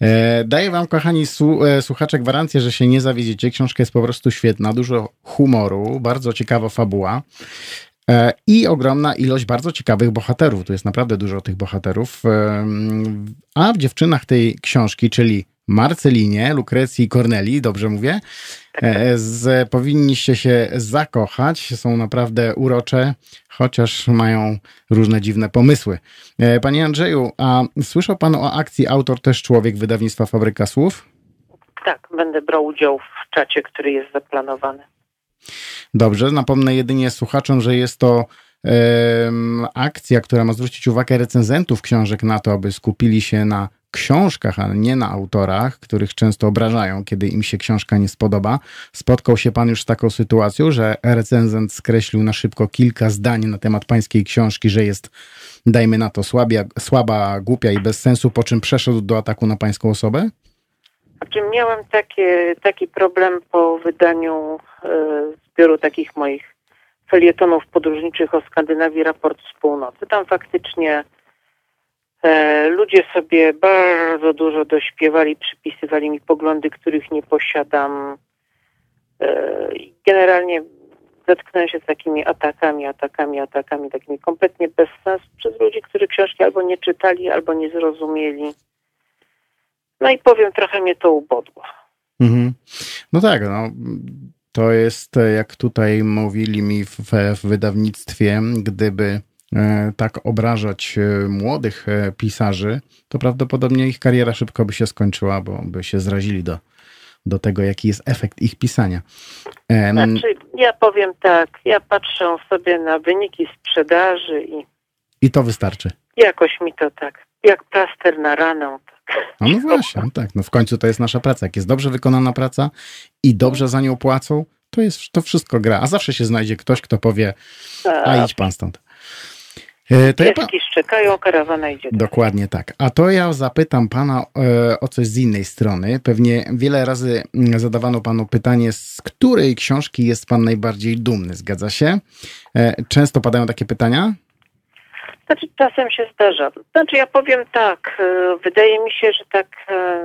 E, daję wam, kochani e, słuchacze, gwarancję, że się nie zawiedziecie. Książka jest po prostu świetna, dużo humoru, bardzo ciekawa fabuła. E, I ogromna ilość bardzo ciekawych bohaterów. Tu jest naprawdę dużo tych bohaterów. E, a w dziewczynach tej książki, czyli Marcelinie, Lukrecji i Corneli, dobrze mówię, e, z, powinniście się zakochać. Są naprawdę urocze, chociaż mają różne dziwne pomysły. Panie Andrzeju, a słyszał Pan o akcji Autor też Człowiek wydawnictwa Fabryka Słów? Tak, będę brał udział w czacie, który jest zaplanowany. Dobrze, napomnę jedynie słuchaczom, że jest to akcja, która ma zwrócić uwagę recenzentów książek na to, aby skupili się na książkach, a nie na autorach, których często obrażają, kiedy im się książka nie spodoba. Spotkał się pan już z taką sytuacją, że recenzent skreślił na szybko kilka zdań na temat pańskiej książki, że jest, dajmy na to, słabia, słaba, głupia i bez sensu, po czym przeszedł do ataku na pańską osobę? Znaczy miałem takie, taki problem po wydaniu e, zbioru takich moich felietonów podróżniczych o Skandynawii, raport z północy. Tam faktycznie e, ludzie sobie bardzo dużo dośpiewali, przypisywali mi poglądy, których nie posiadam. E, generalnie zetknąłem się z takimi atakami, atakami, atakami, takimi kompletnie bez sensu przez ludzi, którzy książki albo nie czytali, albo nie zrozumieli. No i powiem, trochę mnie to ubodło. Mhm. No tak, no. To jest, jak tutaj mówili mi w, w wydawnictwie, gdyby e, tak obrażać e, młodych e, pisarzy, to prawdopodobnie ich kariera szybko by się skończyła, bo by się zrazili do, do tego, jaki jest efekt ich pisania. Znaczy, ja powiem tak, ja patrzę sobie na wyniki sprzedaży i. I to wystarczy. Jakoś mi to tak, jak plaster na ranę, no, no właśnie, no tak. No w końcu to jest nasza praca. Jak jest dobrze wykonana praca i dobrze za nią płacą, to jest to wszystko gra. A zawsze się znajdzie ktoś, kto powie, a tak. idź pan stąd. E, to ja pa... szczekają, karawana idzie. Dokładnie tak. A to ja zapytam pana e, o coś z innej strony. Pewnie wiele razy mm, zadawano panu pytanie, z której książki jest pan najbardziej dumny, zgadza się? E, często padają takie pytania? Znaczy czasem się zdarza. Znaczy ja powiem tak, e, wydaje mi się, że tak e,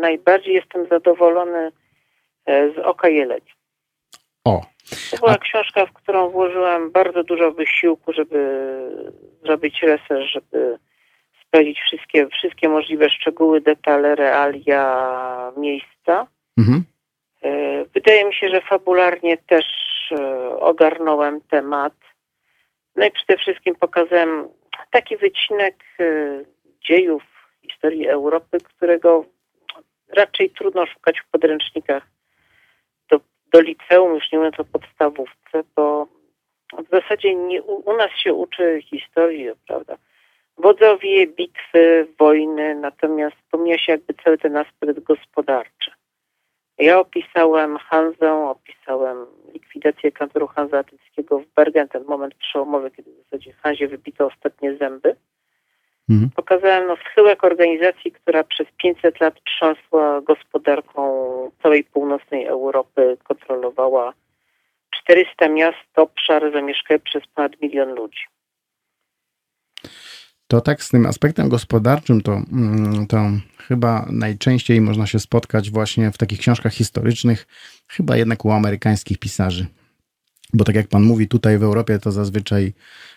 najbardziej jestem zadowolony e, z Oka Jeleni. O. To była A... książka, w którą włożyłem bardzo dużo wysiłku, żeby zrobić research, żeby sprawdzić wszystkie, wszystkie możliwe szczegóły, detale, realia miejsca. Mhm. Wydaje mi się, że fabularnie też ogarnąłem temat. No i przede wszystkim pokazałem taki wycinek y, dziejów historii Europy, którego raczej trudno szukać w podręcznikach do, do liceum, już nie mówiąc o podstawówce, bo w zasadzie nie, u nas się uczy historii, prawda? Wodzowie, bitwy, wojny, natomiast pomija się jakby cały ten aspekt gospodarczy. Ja opisałem Hanzę, opisałem likwidację kantoru hanzeatyckiego w Bergen, ten moment przełomowy, kiedy w zasadzie Hanzie wybito ostatnie zęby. Mhm. Pokazałem no, schyłek organizacji, która przez 500 lat trząsła gospodarką całej północnej Europy, kontrolowała 400 miast, obszar zamieszkany przez ponad milion ludzi to tak z tym aspektem gospodarczym to, mm, to chyba najczęściej można się spotkać właśnie w takich książkach historycznych, chyba jednak u amerykańskich pisarzy. Bo tak jak pan mówi, tutaj w Europie to zazwyczaj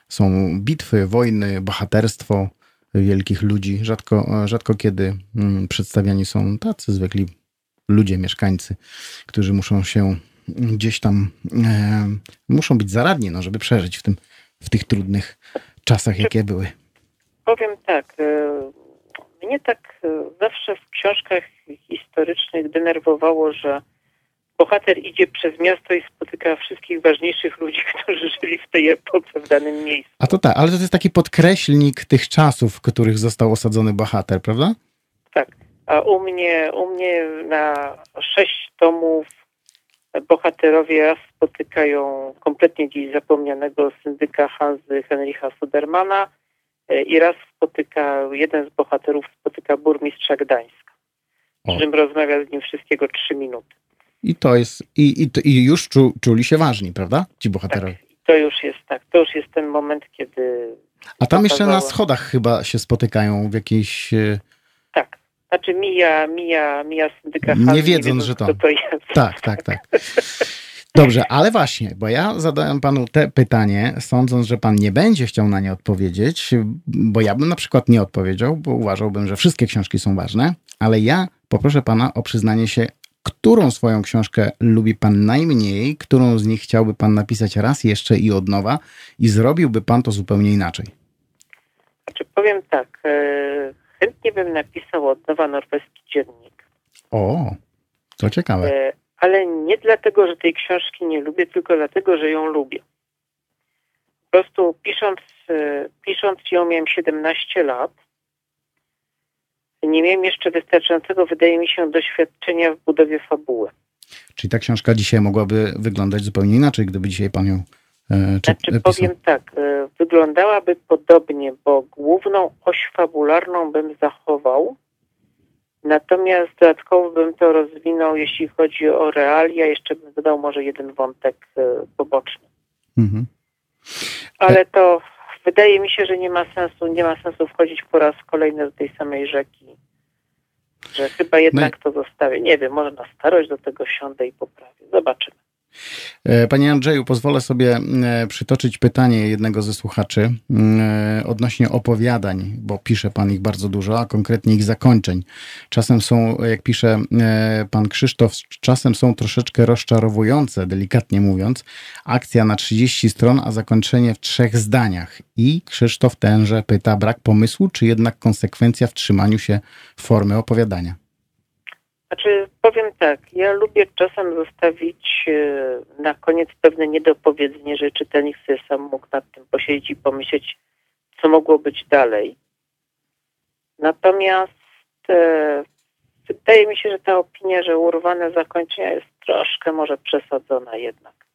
są bitwy, wojny, bohaterstwo wielkich ludzi. Rzadko, rzadko kiedy mm, przedstawiani są tacy zwykli ludzie, mieszkańcy, którzy muszą się gdzieś tam, e, muszą być zaradni, no, żeby przeżyć w, tym, w tych trudnych czasach, jakie były powiem tak. E, mnie tak e, zawsze w książkach historycznych denerwowało, że bohater idzie przez miasto i spotyka wszystkich ważniejszych ludzi, którzy żyli w tej epoce w danym miejscu. A to tak, ale to jest taki podkreślnik tych czasów, w których został osadzony bohater, prawda? Tak. A u mnie, u mnie na sześć tomów bohaterowie spotykają kompletnie dziś zapomnianego syndyka Hanzy Henricha Sudermana, i raz spotyka, jeden z bohaterów spotyka burmistrza Gdańska, z którym rozmawia z nim wszystkiego trzy minuty. I to jest, i, i, i już czu, czuli się ważni, prawda? Ci bohaterowie. Tak, to już jest tak, to już jest ten moment, kiedy... A tam jeszcze na schodach chyba się spotykają w jakiejś... E, tak, znaczy mija, mija, mija syndyka Nie wiedząc, że to... to jest. Tak, tak, tak. Dobrze, ale właśnie, bo ja zadałem panu te pytanie, sądząc, że pan nie będzie chciał na nie odpowiedzieć, bo ja bym na przykład nie odpowiedział, bo uważałbym, że wszystkie książki są ważne, ale ja poproszę pana o przyznanie się, którą swoją książkę lubi pan najmniej, którą z nich chciałby pan napisać raz jeszcze i od nowa i zrobiłby pan to zupełnie inaczej. Znaczy powiem tak, e, chętnie bym napisał od nowa norweski dziennik. O, to ciekawe. E, ale nie dlatego, że tej książki nie lubię, tylko dlatego, że ją lubię. Po prostu pisząc, e, pisząc ją miałem 17 lat. Nie miałem jeszcze wystarczającego, wydaje mi się, doświadczenia w budowie fabuły. Czyli ta książka dzisiaj mogłaby wyglądać zupełnie inaczej, gdyby dzisiaj pan ją e, czy, Znaczy powiem tak, e, wyglądałaby podobnie, bo główną oś fabularną bym zachował, natomiast dodatkowo bym to rozwinął, jeśli chodzi o realia, jeszcze bym dodał może jeden wątek e, poboczny. Mhm. Ale to wydaje mi się, że nie ma sensu, nie ma sensu wchodzić po raz kolejny do tej samej rzeki. Że chyba jednak to zostawię. Nie wiem, może na starość do tego siądę i poprawię. Zobaczymy. E, Panie Andrzeju, pozwolę sobie e, przytoczyć pytanie jednego ze słuchaczy e, odnośnie opowiadań, bo pisze Pan ich bardzo dużo, a konkretnie ich zakończeń. Czasem są, jak pisze Pan Krzysztof, czasem są troszeczkę rozczarowujące, delikatnie mówiąc. Akcja na 30 stron, a zakończenie w trzech zdaniach. I Krzysztof tenże pyta, brak pomysłu, czy jednak konsekwencja w trzymaniu się formy opowiadania? Znaczy, powiem tak, ja lubię czasem zostawić e, na koniec pewne niedopowiedzenie, że czytelnik sobie sam mógł nad tym posiedzieć i pomyśleć, co mogło być dalej. Natomiast e, wydaje mi się, że ta opinia, że urwane zakończenia jest troszkę może przesadzona jednak.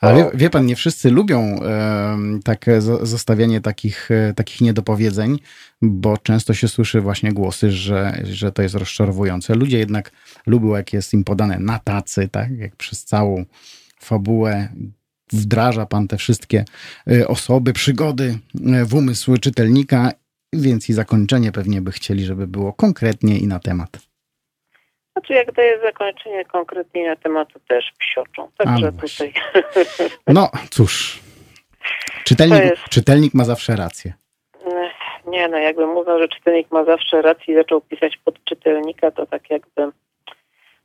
Ale wie, wie, pan, nie wszyscy lubią e, takie zostawianie takich, e, takich niedopowiedzeń, bo często się słyszy właśnie głosy, że, że to jest rozczarowujące. Ludzie jednak lubią, jak jest im podane na tacy, tak? Jak przez całą fabułę wdraża pan te wszystkie e, osoby, przygody e, w umysł czytelnika, więc i zakończenie pewnie by chcieli, żeby było konkretnie i na temat. Znaczy, jak daję zakończenie konkretnie na temat, to też psioczą. Także no tutaj. No cóż. Czytelnik, jest... czytelnik ma zawsze rację. Nie, no jakbym mówił, że czytelnik ma zawsze rację i zaczął pisać pod czytelnika, to tak jakby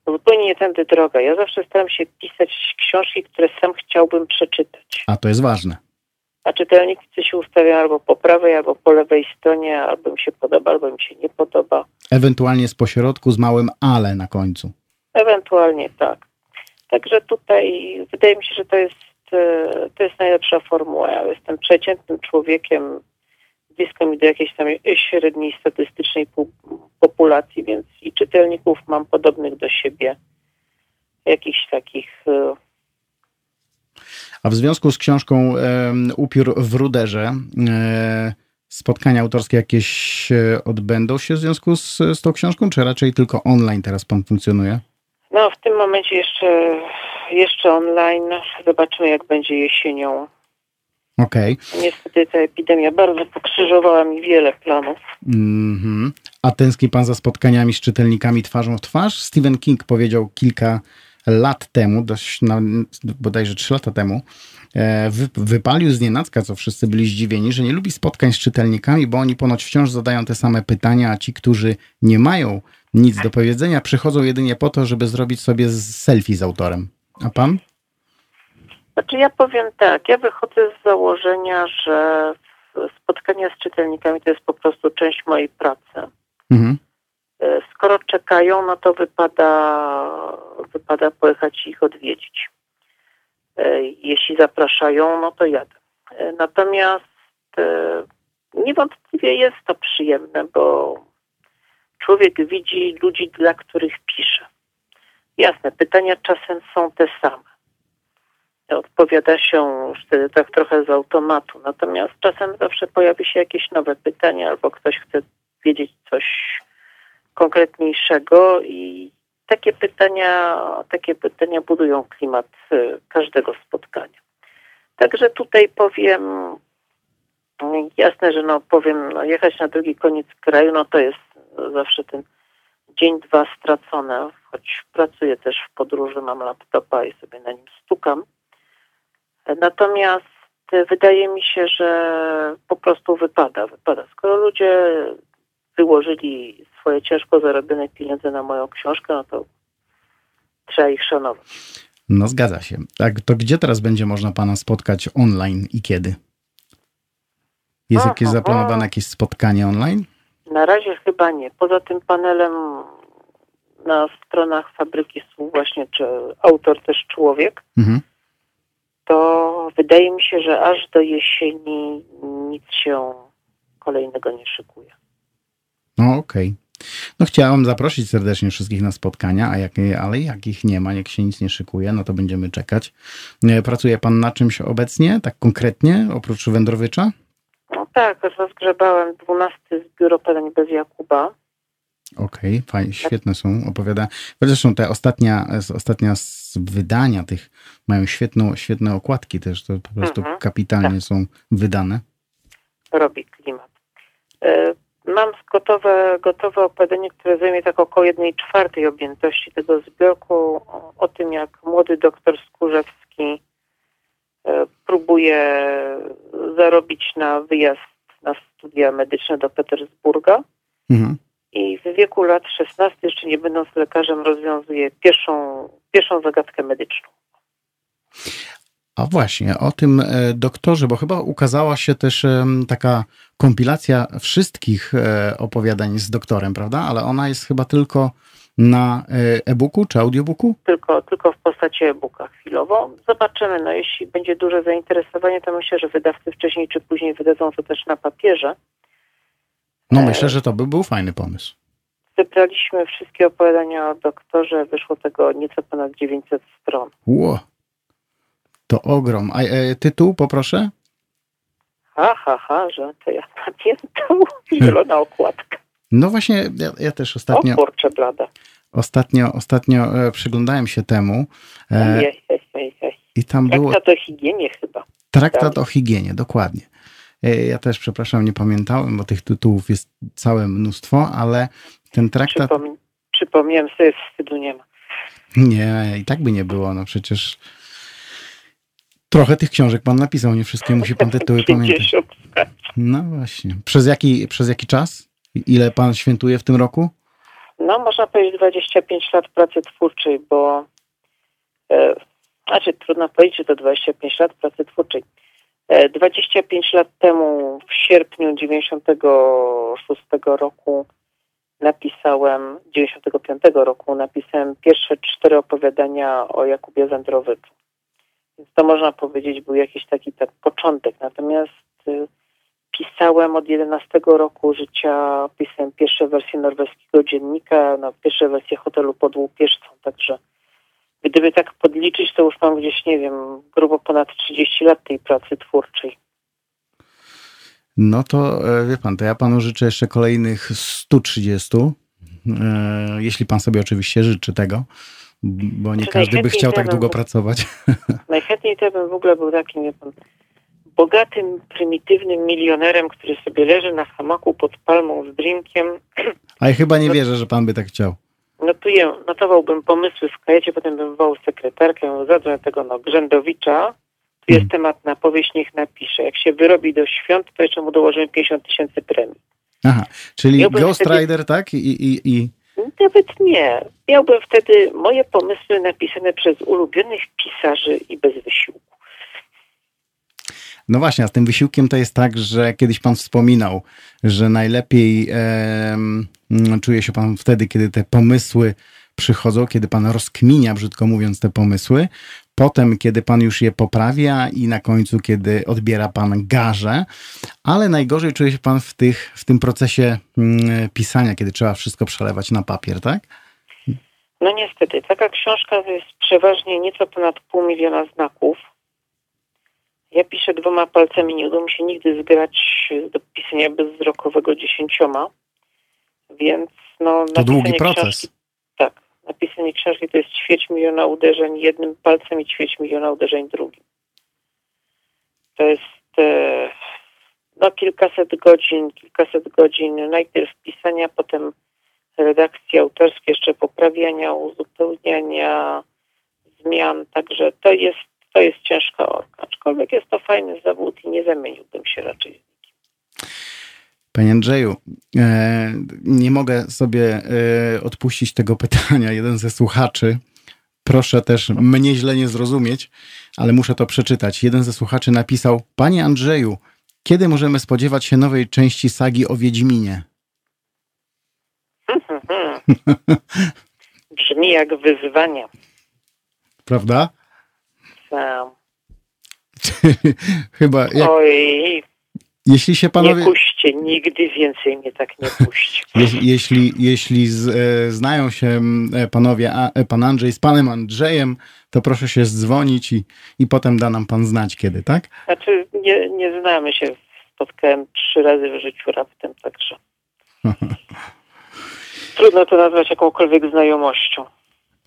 no zupełnie nie tędy droga. Ja zawsze staram się pisać książki, które sam chciałbym przeczytać. A to jest ważne. A czytelnicy się ustawiają albo po prawej, albo po lewej stronie, albo mi się podoba, albo mi się nie podoba. Ewentualnie z pośrodku, z małym ale na końcu. Ewentualnie tak. Także tutaj wydaje mi się, że to jest, e, to jest najlepsza formuła. Ja jestem przeciętnym człowiekiem, blisko mi do jakiejś tam średniej statystycznej populacji, więc i czytelników mam podobnych do siebie, jakichś takich e, a w związku z książką Upiór w ruderze, e, spotkania autorskie jakieś e, odbędą się w związku z, z tą książką, czy raczej tylko online teraz pan funkcjonuje? No, w tym momencie jeszcze, jeszcze online. Zobaczymy, jak będzie jesienią. Okej. Okay. Niestety ta epidemia bardzo pokrzyżowała mi wiele planów. Mm -hmm. A tęskni pan za spotkaniami z czytelnikami twarzą w twarz? Stephen King powiedział kilka lat temu, dość na, bodajże trzy lata temu, e, wy, wypalił z nienacka, co wszyscy byli zdziwieni, że nie lubi spotkań z czytelnikami, bo oni ponoć wciąż zadają te same pytania, a ci, którzy nie mają nic do powiedzenia, przychodzą jedynie po to, żeby zrobić sobie selfie z autorem. A pan? Znaczy ja powiem tak, ja wychodzę z założenia, że spotkania z czytelnikami to jest po prostu część mojej pracy. Mhm. E, skoro czekają, no to wypada, wypada pojechać ich odwiedzić. E, jeśli zapraszają, no to jadę. E, natomiast niewątpliwie jest to przyjemne, bo człowiek widzi ludzi, dla których pisze. Jasne, pytania czasem są te same. Odpowiada się już wtedy tak trochę z automatu. Natomiast czasem zawsze pojawi się jakieś nowe pytanie, albo ktoś chce wiedzieć coś konkretniejszego i takie pytania, takie pytania budują klimat y, każdego spotkania. Także tutaj powiem, jasne, że no powiem, no jechać na drugi koniec kraju, no to jest zawsze ten dzień, dwa stracone, choć pracuję też w podróży, mam laptopa i sobie na nim stukam. Natomiast wydaje mi się, że po prostu wypada, wypada. Skoro ludzie wyłożyli swoje ciężko zarobione pieniądze na moją książkę, no to trzeba ich szanować. No zgadza się. Tak, to gdzie teraz będzie można Pana spotkać online i kiedy? Jest jakieś zaplanowane jakieś spotkanie online? Na razie chyba nie. Poza tym panelem na stronach fabryki słów właśnie, czy autor też człowiek, mhm. to wydaje mi się, że aż do jesieni nic się kolejnego nie szykuje. No okej. Okay. No chciałam zaprosić serdecznie wszystkich na spotkania, a jak, ale jak ich nie ma, jak się nic nie szykuje, no to będziemy czekać. E, pracuje pan na czymś obecnie, tak konkretnie, oprócz wędrowycza? No tak, rozgrzebałem 12 zbiór opowiadań bez Jakuba. Okej, okay, fajnie, świetne są, opowiada. Zresztą te ostatnia, ostatnia z wydania tych mają świetną, świetne okładki też, to po prostu mhm, kapitalnie tak. są wydane. Robi klimat. E, mam gotowe, gotowe opowiadanie, które zajmie tak około jednej czwartej objętości tego zbiorku o, tym, jak młody doktor Skórzewski e, próbuje zarobić na wyjazd na studia medyczne do Petersburga. Mhm. I w wieku lat 16, jeszcze nie będąc lekarzem, rozwiązuje pierwszą, pierwszą zagadkę medyczną. A właśnie, o tym e, doktorze, bo chyba ukazała się też taka kompilacja wszystkich e, opowiadań z doktorem, prawda? Ale ona jest chyba tylko na e, e-booku czy audiobooku? Tylko, tylko w postaci e-booka chwilowo. Zobaczymy, no jeśli będzie duże zainteresowanie, to myślę, że wydawcy wcześniej czy później wydadzą to też na papierze. No myślę, że to by był fajny pomysł. Zebraliśmy wszystkie opowiadania o doktorze, wyszło tego nieco ponad 900 stron. Ło, to ogrom. A e, tytuł poproszę? Ha, ha, ha, że to ja pamiętam. Zielona okładka. No właśnie, ja, ja też ostatnio... O kurczę blada. Ostatnio, ostatnio e, przyglądałem się temu. E, jej, jej. I tam Traktat było... Traktat o higienie chyba. Traktat o higienie, dokładnie. E, ja też, przepraszam, nie pamiętałem, bo tych tytułów jest całe mnóstwo, ale ten traktat... Przypom... Przypomniałem sobie, wstydu nie ma. Nie, i tak by nie było, no przecież trochę tych książek pan napisał, nie wszystkie musi pan tytuły pamiętać. No właśnie. Przez jaki, przez jaki czas? Ile pan świętuje w tym roku? No, można powiedzieć 25 lat pracy twórczej, bo e, znaczy trudno powiedzieć, że to 25 lat pracy twórczej. E, 25 lat temu, w sierpniu 96 roku napisałem, 95 roku napisałem pierwsze cztery opowiadania o Jakubie Wędrowiczu. Więc to można powiedzieć był jakiś taki tak początek. Natomiast y, pisałem od 11 roku życia, pisałem pierwsze wersje norweskiego dziennika, no, pierwsze wersje hotelu pod Łupieszcą, także gdyby tak podliczyć, to już mam gdzieś, nie wiem, grubo ponad 30 lat tej pracy twórczej. No to e, wie pan, to ja panu życzę jeszcze kolejnych 130, e, jeśli pan sobie oczywiście życzy tego, bo nie każdy by chciał tak długo pracować. Najchętniej to bym w ogóle był takim, wie pan, bogatym, prymitywnym milionerem, który sobie leży na hamaku pod palmą z drinkiem. A ja chyba nie wierzę, że pan by tak chciał. Notuję, notowałbym pomysły w kajecie, potem bym wołał sekretarkę, zadzwoń tego no, Grzędowicza, tu jest hmm. temat na powieść, niech napisze. Jak się wyrobi do świąt, to jeszcze mu dołożymy 50 tysięcy premii. Aha, czyli Miałbym Ghost wtedy... Rider, tak? I, i, i... Nawet nie. Miałbym wtedy moje pomysły napisane przez ulubionych pisarzy i bez wysiłku. No właśnie, a z tym wysiłkiem to jest tak, że kiedyś pan wspominał, że najlepiej e, czuje się pan wtedy, kiedy te pomysły przychodzą, kiedy pan rozkminia, brzydko mówiąc, te pomysły, potem, kiedy pan już je poprawia i na końcu, kiedy odbiera pan garze, ale najgorzej czuje się pan w, tych, w tym procesie mm, pisania, kiedy trzeba wszystko przelewać na papier, tak? No niestety, taka książka to jest przeważnie nieco ponad pół miliona znaków. Ja piszę dwoma palcami, nie udało mi się nigdy zgrać do pisania bezwzrokowego dziesięcioma, więc no... To długi proces. Książki, napisanie książki to jest ćwierć miliona uderzeń jednym palcem i ćwierć miliona uderzeń drugim. To jest e, no kilkaset godzin, kilkaset godzin najpierw pisania, potem redakcji autorskiej, jeszcze poprawiania, uzupełniania, zmian, także to jest, to jest ciężka orka. Aczkolwiek jest to fajny zawód i nie zamieniłbym się raczej. Panie Andrzeju, e, nie mogę sobie e, odpuścić tego pytania. Jeden ze słuchaczy, proszę też mnie źle nie zrozumieć, ale muszę to przeczytać. Jeden ze słuchaczy napisał: Panie Andrzeju, kiedy możemy spodziewać się nowej części sagi o Wiedźminie? Brzmi jak wyzwanie. Prawda? Sam. Chyba. Jak, Oj, jeśli się nie panowie. Nigdy więcej mnie tak nie puść. Jeśli, jeśli, z, e, znają się e, panowie, a, e, pan Andrzej z panem Andrzejem, to proszę się zdzwonić i, i potem da nam pan znać kiedy, tak? Znaczy, nie, nie znamy się. Spotkałem trzy razy w życiu raptem, także trudno to nazwać jakąkolwiek znajomością.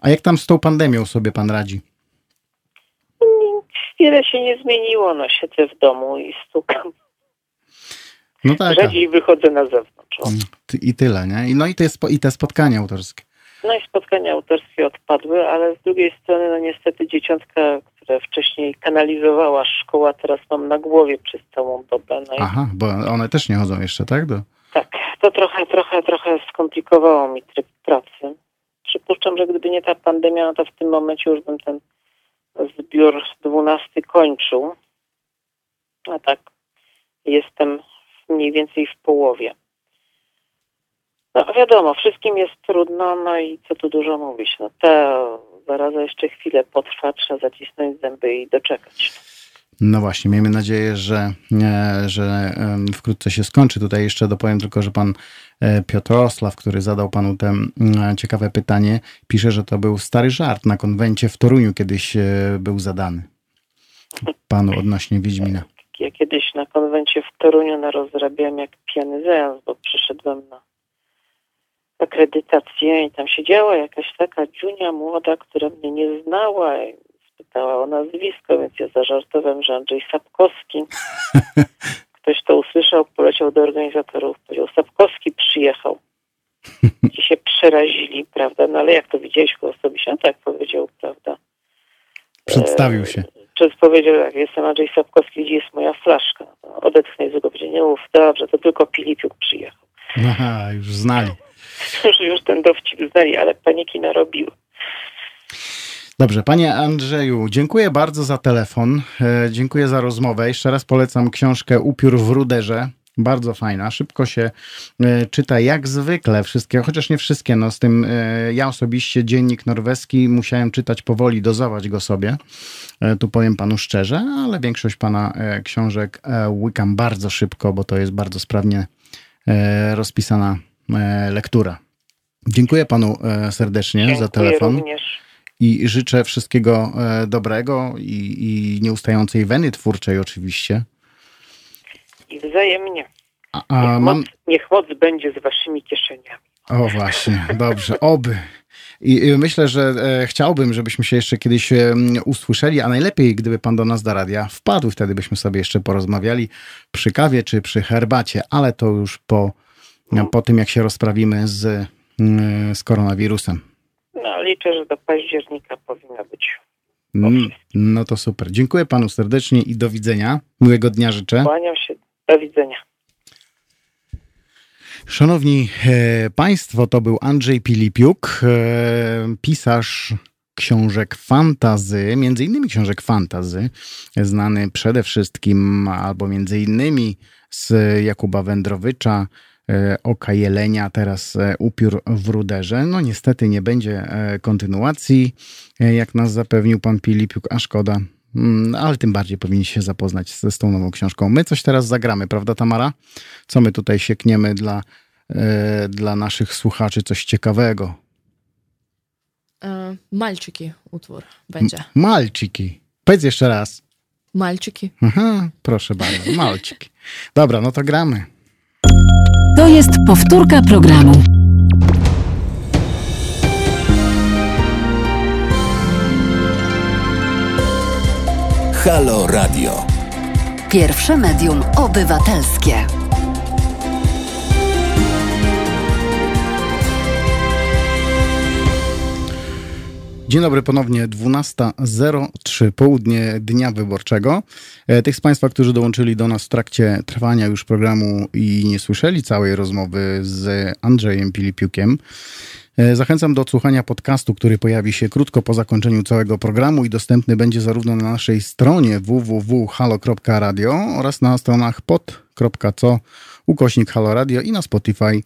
A jak tam z tą pandemią sobie pan radzi? Wiele się nie zmieniło, no siedzę w domu i stukam. No tak. Rzadziej wychodzę na zewnątrz. O. ty- I tyle, nie? I No i te, i te spotkania autorskie. No i spotkania autorskie odpadły, ale z drugiej strony, no niestety dzieciątka, które wcześniej kanalizowała szkoła, teraz mam na głowie przez całą dobę. No Aha, bo one też nie chodzą jeszcze, tak? Do... tak, to trochę, trochę, trochę skomplikowało mi tryb pracy. Przypuszczam, że gdyby nie ta pandemia, no to w tym momencie już bym ten zbiór 12 kończył. A tak, jestem mniej więcej w połowie. No wiadomo, wszystkim jest trudno, no i co tu dużo mówić. No ta zaraza jeszcze chwilę potrwa, trzeba zacisnąć zęby i doczekać. No właśnie, miejmy nadzieję, że, e, że wkrótce się skończy. Tutaj jeszcze dopowiem tylko, że pan e, Piotr Oslaw, który zadał panu te mm, ciekawe pytanie, pisze, że to był stary żart na konwencie w Toruniu kiedyś e, był zadany. Panu odnośnie Wiedźmina. Ja kiedyś na konwencie w Toruniu narozrabiałem jak pijany zając, bo przyszedłem na akredytację i tam siedziała jakaś taka dziunia młoda, która mnie nie znała i spytała o nazwisko, więc ja zażartowałem, że Andrzej Sapkowski. Ktoś to usłyszał, poleciał do organizatorów, powiedział, Sapkowski przyjechał. Ci się przerazili, prawda? No ale jak to widziałeś go osobiście? No tak powiedział, prawda? Przedstawił się. Czy powiedział, jak jestem Andrzej Sapkowski, gdzie jest moja flaszka? No, odetchnął z jego powiedział, nie mów, dobrze, to tylko Pilipiuk przyjechał. Aha, już znali. Już, już ten dowcip znali, ale paniki narobiły. Dobrze, panie Andrzeju, dziękuję bardzo za telefon. E, dziękuję za rozmowę. Jeszcze raz polecam książkę Upiór w ruderze. Bardzo fajna, szybko się e, czyta jak zwykle wszystkie, chociaż nie wszystkie. No z tym e, ja osobiście dziennik norweski musiałem czytać powoli, dozować go sobie. E, tu powiem panu szczerze, ale większość pana książek łykam bardzo szybko, bo to jest bardzo sprawnie rozpisana lektura. Dziękuję panu serdecznie za Dziękuję telefon również. i życzę wszystkiego dobrego i, i nieustającej weny twórczej oczywiście. I wzajemnie. A, Niech, a mam... moc, niech moc będzie z waszymi kieszeniami. O właśnie, dobrze, oby. I myślę, że e, chciałbym, żebyśmy się jeszcze kiedyś e, usłyszeli, a najlepiej, gdyby pan do nas do radia wpadł, wtedy byśmy sobie jeszcze porozmawiali przy kawie czy przy herbacie, ale to już po, po tym, jak się rozprawimy z, mm, z koronawirusem. No liczę, że do października powinno być. Mm, No to super. Dziękuję panu serdecznie i do widzenia. Miłego dnia życzę. Kłaniam się. Do widzenia. Szanowni e, Państwo, to był Andrzej Pilipiuk, e, pisarz książek fantazy, między innymi książek fantazy, znany przede wszystkim albo między innymi z Jakuba Wędrowycza, e, Oka Jelenia, teraz Upiór w Ruderze. No niestety nie będzie kontynuacji, jak nas zapewnił pan Pilipiuk, a szkoda, Mm, ale tym bardziej powinniście się zapoznać z tą nową książką. My coś teraz zagramy, prawda Tamara? Co my tutaj siekniemy dla, e, dla naszych słuchaczy? Coś ciekawego. E, malczyki utwór będzie. M malczyki. Powiedz jeszcze raz. Malczyki. Aha, proszę bardzo, malczyki. Dobra, no to gramy. To jest powtórka programu. Halo Radio. Pierwsze medium obywatelskie. Dzień dobry ponownie, 12.03, południe dnia wyborczego. E, tych z Państwa, którzy dołączyli do nas w trakcie trwania już programu i nie słyszeli całej rozmowy z Andrzejem Pilipiukiem, Zachęcam do odsłuchania podcastu, który pojawi się krótko po zakończeniu całego programu i dostępny będzie zarówno na naszej stronie www.halo.radio oraz na stronach pod.co ukośnik Halo Radio i na Spotify.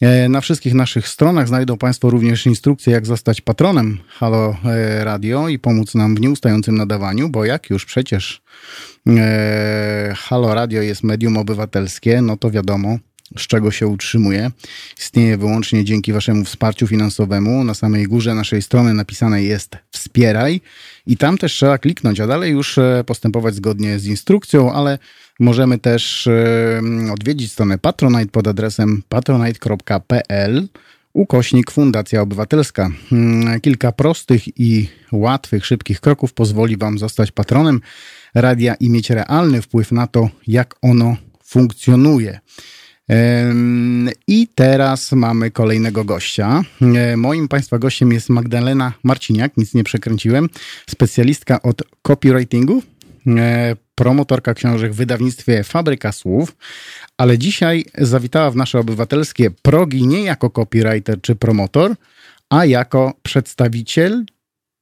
E, na wszystkich naszych stronach znajdą Państwo również instrukcje, jak zostać patronem Halo e, Radio i pomóc nam w nieustającym nadawaniu, bo jak już przecież e, Halo Radio jest medium obywatelskie, no to wiadomo, z czego się utrzymuje. Istnieje wyłącznie dzięki Waszemu wsparciu finansowemu. Na samej górze naszej strony napisane jest wspieraj i tam też trzeba kliknąć, a dalej już postępować zgodnie z instrukcją, ale Możemy też odwiedzić stronę Patronite pod adresem patronite.pl ukośnik Fundacja Obywatelska. Hmm, kilka prostych i łatwych, szybkich kroków pozwoli Wam zostać patronem radia i mieć realny wpływ na to, jak ono funkcjonuje. I teraz mamy kolejnego gościa. E, moim Państwa gościem jest Magdalena Marciniak, nic nie przekręciłem, specjalistka od copywritingu, e, promotorka książek w wydawnictwie Fabryka Słów, ale dzisiaj zawitała w nasze obywatelskie progi nie jako copywriter czy promotor, a jako przedstawiciel,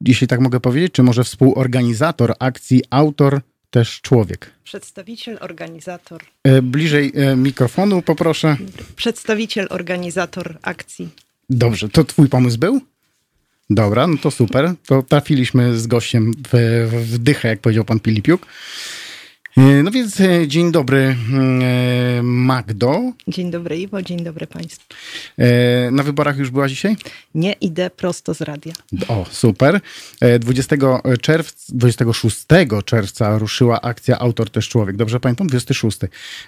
jeśli tak mogę powiedzieć, czy może współorganizator akcji Autor też człowiek. Przedstawiciel, organizator. E, bliżej e, mikrofonu poproszę. Przedstawiciel, organizator akcji. Dobrze, to twój pomysł był? Dobra, no to super. To trafiliśmy z gościem w, w dychę, jak powiedział pan Pilipiuk. E, no więc e, dzień dobry mm, e, Magdo. Dzień dobry Iwo, dzień dobry Państwu. Na wyborach już była dzisiaj? Nie, idę prosto z radia. O, super. 20 czerwca, 26 czerwca ruszyła akcja Autor też człowiek. Dobrze pamiętam? 26.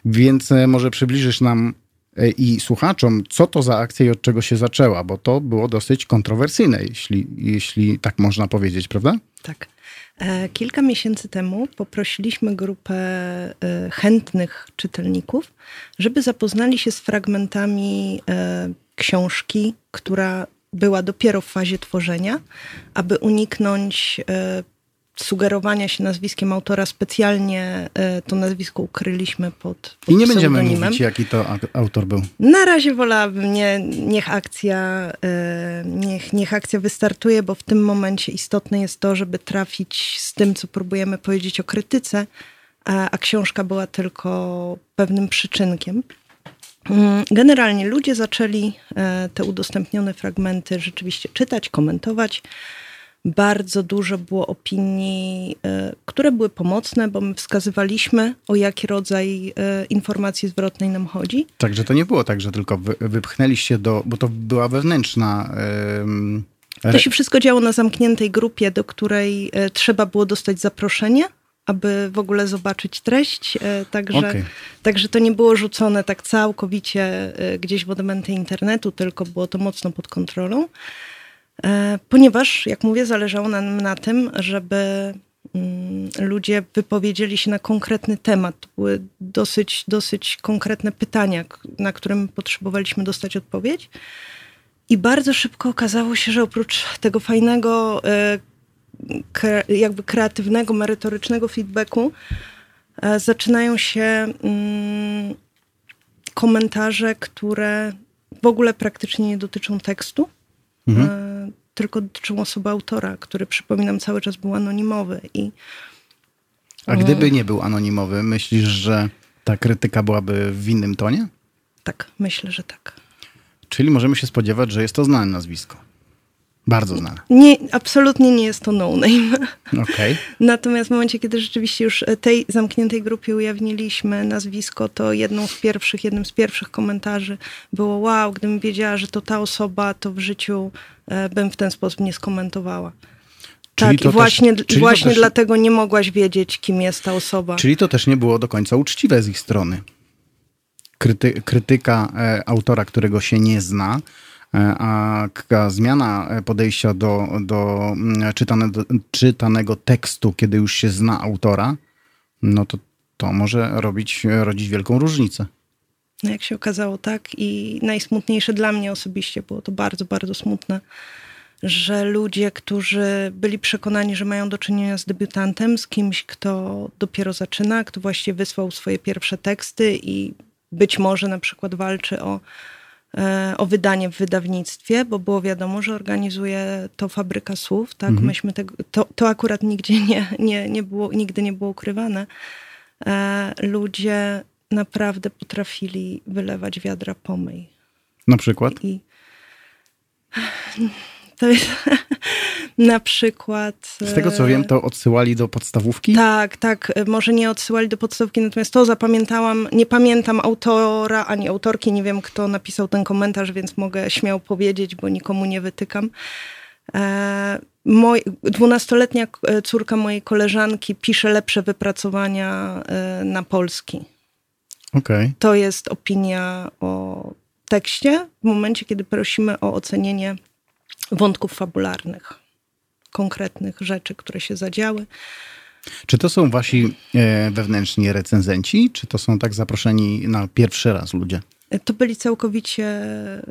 Więc może przybliżysz nam i słuchaczom, co to za akcja i od czego się zaczęła, bo to było dosyć kontrowersyjne, jeśli, jeśli tak można powiedzieć, prawda? Tak. E, kilka miesięcy temu poprosiliśmy grupę e, chętnych czytelników, żeby zapoznali się z fragmentami e, książki, która była dopiero w fazie tworzenia, aby uniknąć sugerowania się nazwiskiem autora. Specjalnie to nazwisko ukryliśmy pod, pod I nie będziemy mówić, jaki to autor był. Na razie wolałabym, nie, niech, akcja, niech, niech akcja wystartuje, bo w tym momencie istotne jest to, żeby trafić z tym, co próbujemy powiedzieć o krytyce, a, a książka była tylko pewnym przyczynkiem. Mm, generalnie ludzie zaczęli e, te udostępnione fragmenty rzeczywiście czytać, komentować bardzo dużo było opinii, e, które były pomocne, bo my wskazywaliśmy, o jaki rodzaj e, informacji zwrotnej nam chodzi. Także to nie było tak, że tylko wypchnęliście do, bo to była wewnętrzna. To się wszystko działo na zamkniętej grupie, do której e, trzeba było dostać zaproszenie, aby w ogóle zobaczyć treść. Także, okay. także to nie było rzucone tak całkowicie gdzieś w odmęty internetu, tylko było to mocno pod kontrolą. E, ponieważ, jak mówię, zależało nam na tym, żeby mm, ludzie wypowiedzieli się na konkretny temat. Były dosyć, dosyć konkretne pytania, na którym potrzebowaliśmy dostać odpowiedź. I bardzo szybko okazało się, że oprócz tego fajnego, e, jakby kreatywnego, merytorycznego feedbacku, e, zaczynają się mm, komentarze, które w ogóle praktycznie nie dotyczą tekstu mhm. E, tylko dotyczą osoby autora, który przypominam cały czas był anonimowy. I, A gdyby nie był anonimowy, myślisz, że ta krytyka byłaby w innym tonie? Tak, myślę, że tak. Czyli możemy się spodziewać, że jest to znane nazwisko. Bardzo znane. Nie, absolutnie nie jest to no-name. Okay. Natomiast w momencie, kiedy rzeczywiście już tej zamkniętej grupie ujawniliśmy nazwisko, to jedną z pierwszych, jednym z pierwszych komentarzy było wow, gdybym wiedziała, że to ta osoba, to w życiu e, bym w ten sposób nie skomentowała. Czyli tak, i właśnie, też, właśnie też, dlatego nie mogłaś wiedzieć, kim jest ta osoba. Czyli to też nie było do końca uczciwe z ich strony. Kryty, krytyka e, autora, którego się nie zna, E, a zmiana podejścia do, do mm, czytanego, czytanego tekstu, kiedy już się zna autora, no to to może robić, rodzić wielką różnicę. No jak się okazało, tak. I najsmutniejsze dla mnie osobiście było to bardzo, bardzo smutne, że ludzie, którzy byli przekonani, że mają do czynienia z debiutantem, z kimś, kto dopiero zaczyna, kto właściwie wysłał swoje pierwsze teksty i być może na przykład walczy o, e, o wydanie w wydawnictwie, bo było wiadomo, że organizuje to fabryka słów, tak? Mhm. Myśmy tego, to, to akurat nigdzie nie, nie, nie było, nigdy nie było ukrywane. E, ludzie naprawdę potrafili wylewać wiadra pomyj. Na przykład? I, jest na przykład. Z tego co wiem, to odsyłali do podstawówki? Tak, tak. Może nie odsyłali do podstawówki, natomiast to zapamiętałam. Nie pamiętam autora ani autorki, nie wiem kto napisał ten komentarz, więc mogę śmiało powiedzieć, bo nikomu nie wytykam. E, dwunastoletnia e, córka mojej koleżanki pisze lepsze wypracowania e, na polski. Okay. To jest opinia o tekście w momencie, kiedy prosimy o ocenienie wątków fabularnych, konkretnych rzeczy, które się zadziały. Czy to są wasi e, wewnętrzni recenzenci, czy to są tak zaproszeni na pierwszy raz ludzie? To byli całkowicie e,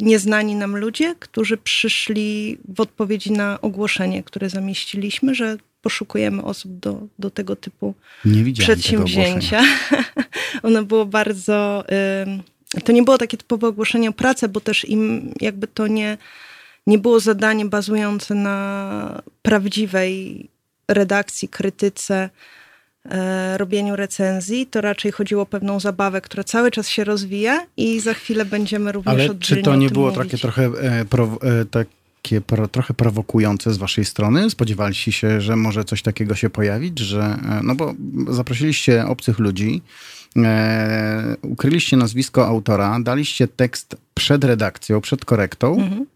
nieznani nam ludzie, którzy przyszli w odpowiedzi na ogłoszenie, które zamieściliśmy, że poszukujemy osób do, do tego typu przedsięwzięcia. Ono było bardzo. To nie było takie typowe ogłoszenie o pracę, bo też im jakby to nie nie było zadanie bazujące na prawdziwej redakcji, krytyce, e, robieniu recenzji. To raczej chodziło o pewną zabawę, która cały czas się rozwija i za chwilę będziemy również Ale czy to nie było mówić. takie trochę, e, pro, e, takie pro, trochę prowokujące z waszej strony? Spodziewaliście się, że może coś takiego się pojawić, że, e, no bo zaprosiliście obcych ludzi, e, ukryliście nazwisko autora, daliście tekst przed redakcją, przed korektą, mhm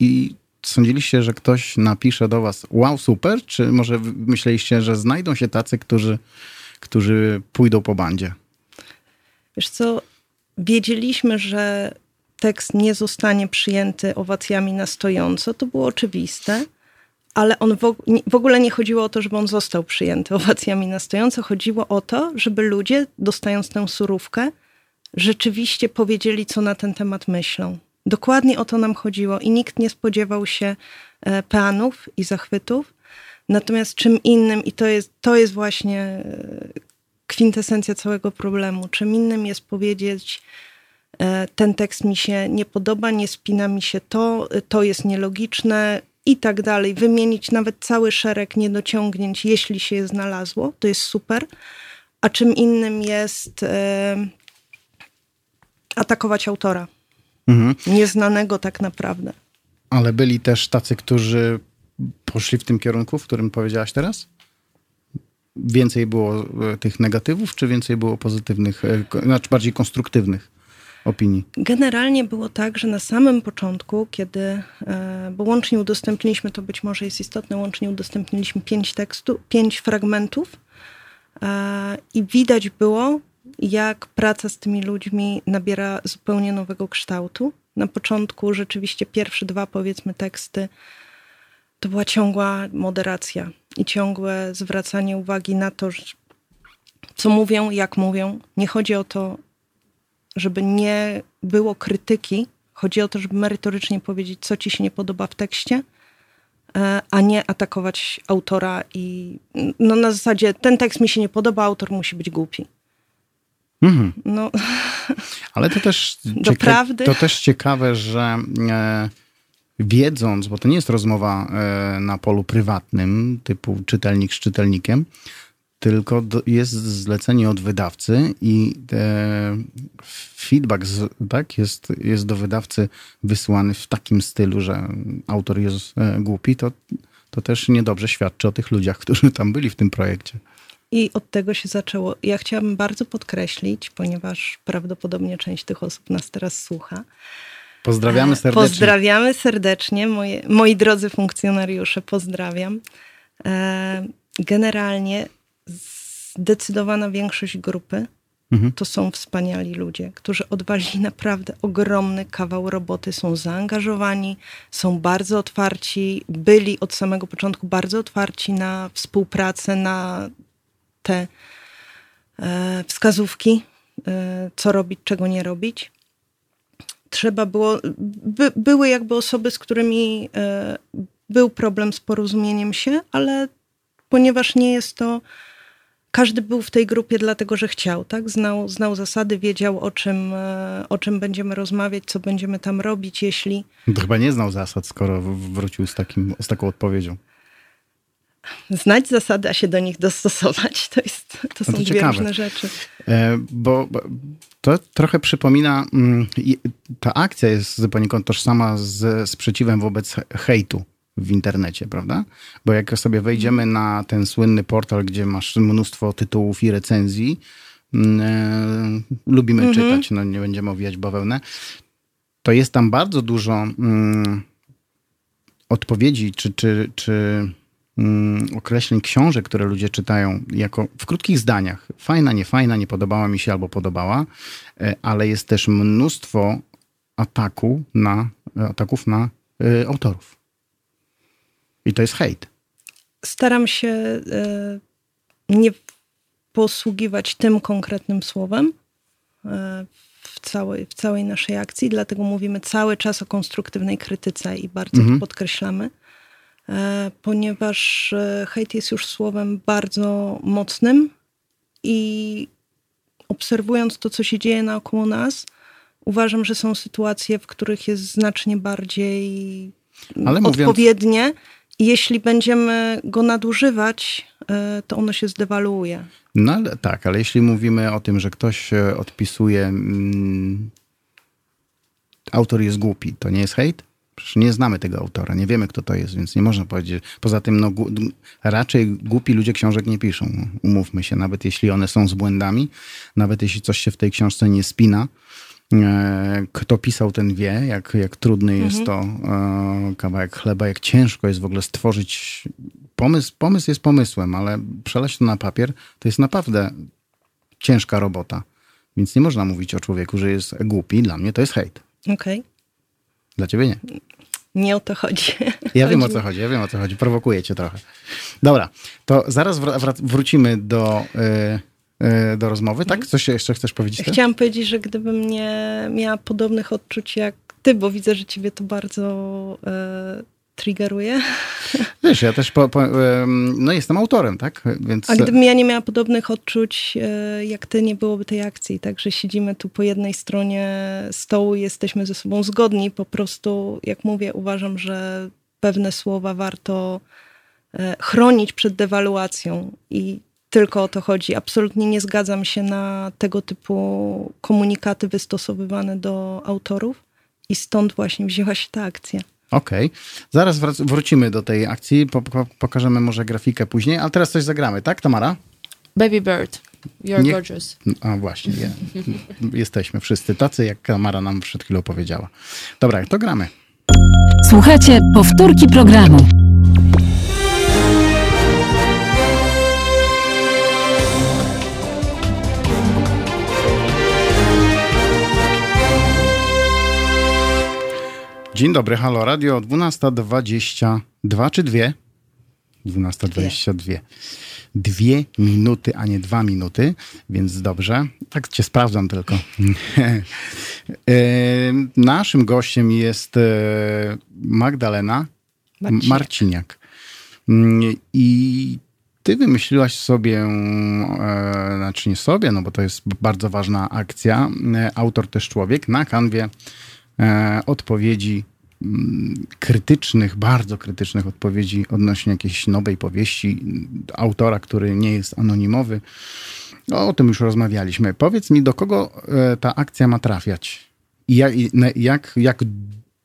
i sądziliście, że ktoś napisze do was wow, super, czy może myśleliście, że znajdą się tacy, którzy, którzy pójdą po bandzie? Wiesz co, wiedzieliśmy, że tekst nie zostanie przyjęty owacjami na stojąco, to było oczywiste, ale on w, w ogóle nie chodziło o to, żeby on został przyjęty owacjami na stojąco, chodziło o to, żeby ludzie, dostając tę surówkę, rzeczywiście powiedzieli, co na ten temat myślą. Dokładnie o to nam chodziło i nikt nie spodziewał się e, peanów i zachwytów. Natomiast czym innym, i to jest, to jest właśnie e, kwintesencja całego problemu, czym innym jest powiedzieć, e, ten tekst mi się nie podoba, nie spina mi się to, to jest nielogiczne i tak dalej. Wymienić nawet cały szereg niedociągnięć, jeśli się je znalazło, to jest super. A czym innym jest atakować autora mhm. nieznanego tak naprawdę. Ale byli też tacy, którzy poszli w tym kierunku, w którym powiedziałaś teraz? Więcej było e, tych negatywów, czy więcej było pozytywnych, e, znaczy bardziej konstruktywnych opinii? Generalnie było tak, że na samym początku, kiedy, e, bo łącznie udostępniliśmy, to być może jest istotne, łącznie udostępniliśmy pięć tekstów, pięć fragmentów i widać było, jak praca z tymi ludźmi nabiera zupełnie nowego kształtu. Na początku rzeczywiście pierwsze dwa, powiedzmy, teksty to była ciągła moderacja i ciągłe zwracanie uwagi na to, co mówią, jak mówią. Nie chodzi o to, żeby nie było krytyki, chodzi o to, żeby merytorycznie powiedzieć, co ci się nie podoba w tekście, e, a nie atakować autora i no na zasadzie ten tekst mi się nie podoba, autor musi być głupi. Mhm. No. Ale to też, to też ciekawe, że e, wiedząc, bo to nie jest rozmowa e, na polu prywatnym, typu czytelnik z czytelnikiem, tylko do, jest zlecenie od wydawcy i e, feedback z, tak, jest, jest do wydawcy wysłany w takim stylu, że autor jest e, głupi, to, to też niedobrze świadczy o tych ludziach, którzy tam byli w tym projekcie. I od tego się zaczęło. Ja chciałabym bardzo podkreślić, ponieważ prawdopodobnie część tych osób nas teraz słucha. Pozdrawiamy e, serdecznie. Pozdrawiamy serdecznie, moje, moi drodzy funkcjonariusze, pozdrawiam. E, generalnie zdecydowana większość grupy mhm. to są wspaniali ludzie, którzy odwalili naprawdę ogromny kawał roboty, są zaangażowani, są bardzo otwarci, byli od samego początku bardzo otwarci na współpracę, na te e, wskazówki, e, co robić, czego nie robić. trzeba było, by, były jakby osoby, z którymi e, był problem z porozumieniem się, ale ponieważ nie jest to każdy był w tej grupie dlatego, że chciał, tak? Znał, znał zasady, wiedział o czym, o czym będziemy rozmawiać, co będziemy tam robić, jeśli... Chyba nie znał zasad, skoro wrócił z, takim, z taką odpowiedzią. Znać zasady, a się do nich dostosować, to, jest, to, no są to dwie ciekawe. różne rzeczy. E, bo, bo, to trochę przypomina, mm, ta akcja jest poniekąd tożsama z sprzeciwem wobec hejtu w internecie, prawda? Bo jak sobie wejdziemy na ten słynny portal, gdzie masz mnóstwo tytułów i recenzji, mm, e, lubimy mhm. czytać, no nie będziemy owijać bawełnę, to jest tam bardzo dużo mm, odpowiedzi czy, czy, czy określeń książek, które ludzie czytają jako w krótkich zdaniach. Fajna, niefajna, nie podobała mi się albo podobała, e, ale jest też mnóstwo ataku na, ataków na y, autorów. I to jest hejt. Staram się e, nie posługiwać tym konkretnym słowem e, w całej, w całej naszej akcji, dlatego mówimy cały czas o konstruktywnej krytyce i bardzo mhm. to podkreślamy, e, ponieważ hejt jest już słowem bardzo mocnym i obserwując to, co się dzieje naokoło nas, uważam, że są sytuacje, w których jest znacznie bardziej Ale odpowiednie mówiąc jeśli będziemy go nadużywać, e, to ono się zdewaluuje. No ale tak, ale jeśli mówimy o tym, że ktoś odpisuje, mm, autor jest głupi, to nie jest hejt? Przecież nie znamy tego autora, nie wiemy, kto to jest, więc nie można powiedzieć. Poza tym, no, raczej głupi ludzie książek nie piszą. Umówmy się, nawet jeśli one są z błędami, nawet jeśli coś się w tej książce nie spina, E, kto pisał, ten wie, jak, jak trudny mhm. jest to e, kawałek chleba, jak ciężko jest w ogóle stworzyć pomysł. Pomysł jest pomysłem, ale przeleć to na papier to jest naprawdę ciężka robota. Więc nie można mówić o człowieku, że jest głupi. Dla mnie to jest hejt. Okej. Okay. Dla ciebie nie. Nie o to chodzi. Ja chodzi. wiem o co chodzi, ja wiem o co chodzi. Prowokuje cię trochę. Dobra, to zaraz wrócimy do, y, E, do rozmowy, tak? Mhm. Coś jeszcze chcesz powiedzieć? Chciałam powiedzieć, że gdybym nie miała podobnych odczuć jak ty, bo widzę, że ciebie to bardzo e, triggeruje. Wiesz, ja też po, po, no jestem autorem, tak? Więc... A gdybym ja nie miała podobnych odczuć e, jak ty, nie byłoby tej akcji. Także siedzimy tu po jednej stronie stołu i jesteśmy ze sobą zgodni. Po prostu, jak mówię, uważam, że pewne słowa warto e, chronić przed dewaluacją i tylko o to chodzi. Absolutnie nie zgadzam się na tego typu komunikaty wystosowywane do autorów i stąd właśnie wzięła się ta akcja. Okej, okay. zaraz wrócimy do tej akcji, po pokażemy może grafikę później, ale teraz coś zagramy, tak Tamara? Baby Bird, You're nie... gorgeous. A właśnie, je. jesteśmy wszyscy tacy, jak Tamara nam przed chwilą powiedziała. Dobra, to gramy. Słuchajcie, powtórki programu. Dzień dobry, halo radio, 12.22 czy dwie? 12.22. Dwie minuty, a nie dwa minuty, więc dobrze. Tak cię sprawdzam tylko. E, naszym gościem jest e, Magdalena Marciniak. Marciniak. Mm, I ty wymyśliłaś sobie, e, znaczy nie sobie, no bo to jest bardzo ważna akcja, autor też człowiek, na kanwie odpowiedzi mm, krytycznych, bardzo krytycznych odpowiedzi odnośnie jakiejś nowej powieści autora, który nie jest anonimowy. O tym już rozmawialiśmy. Powiedz mi, do kogo e, ta akcja ma trafiać? I jak, jak, jak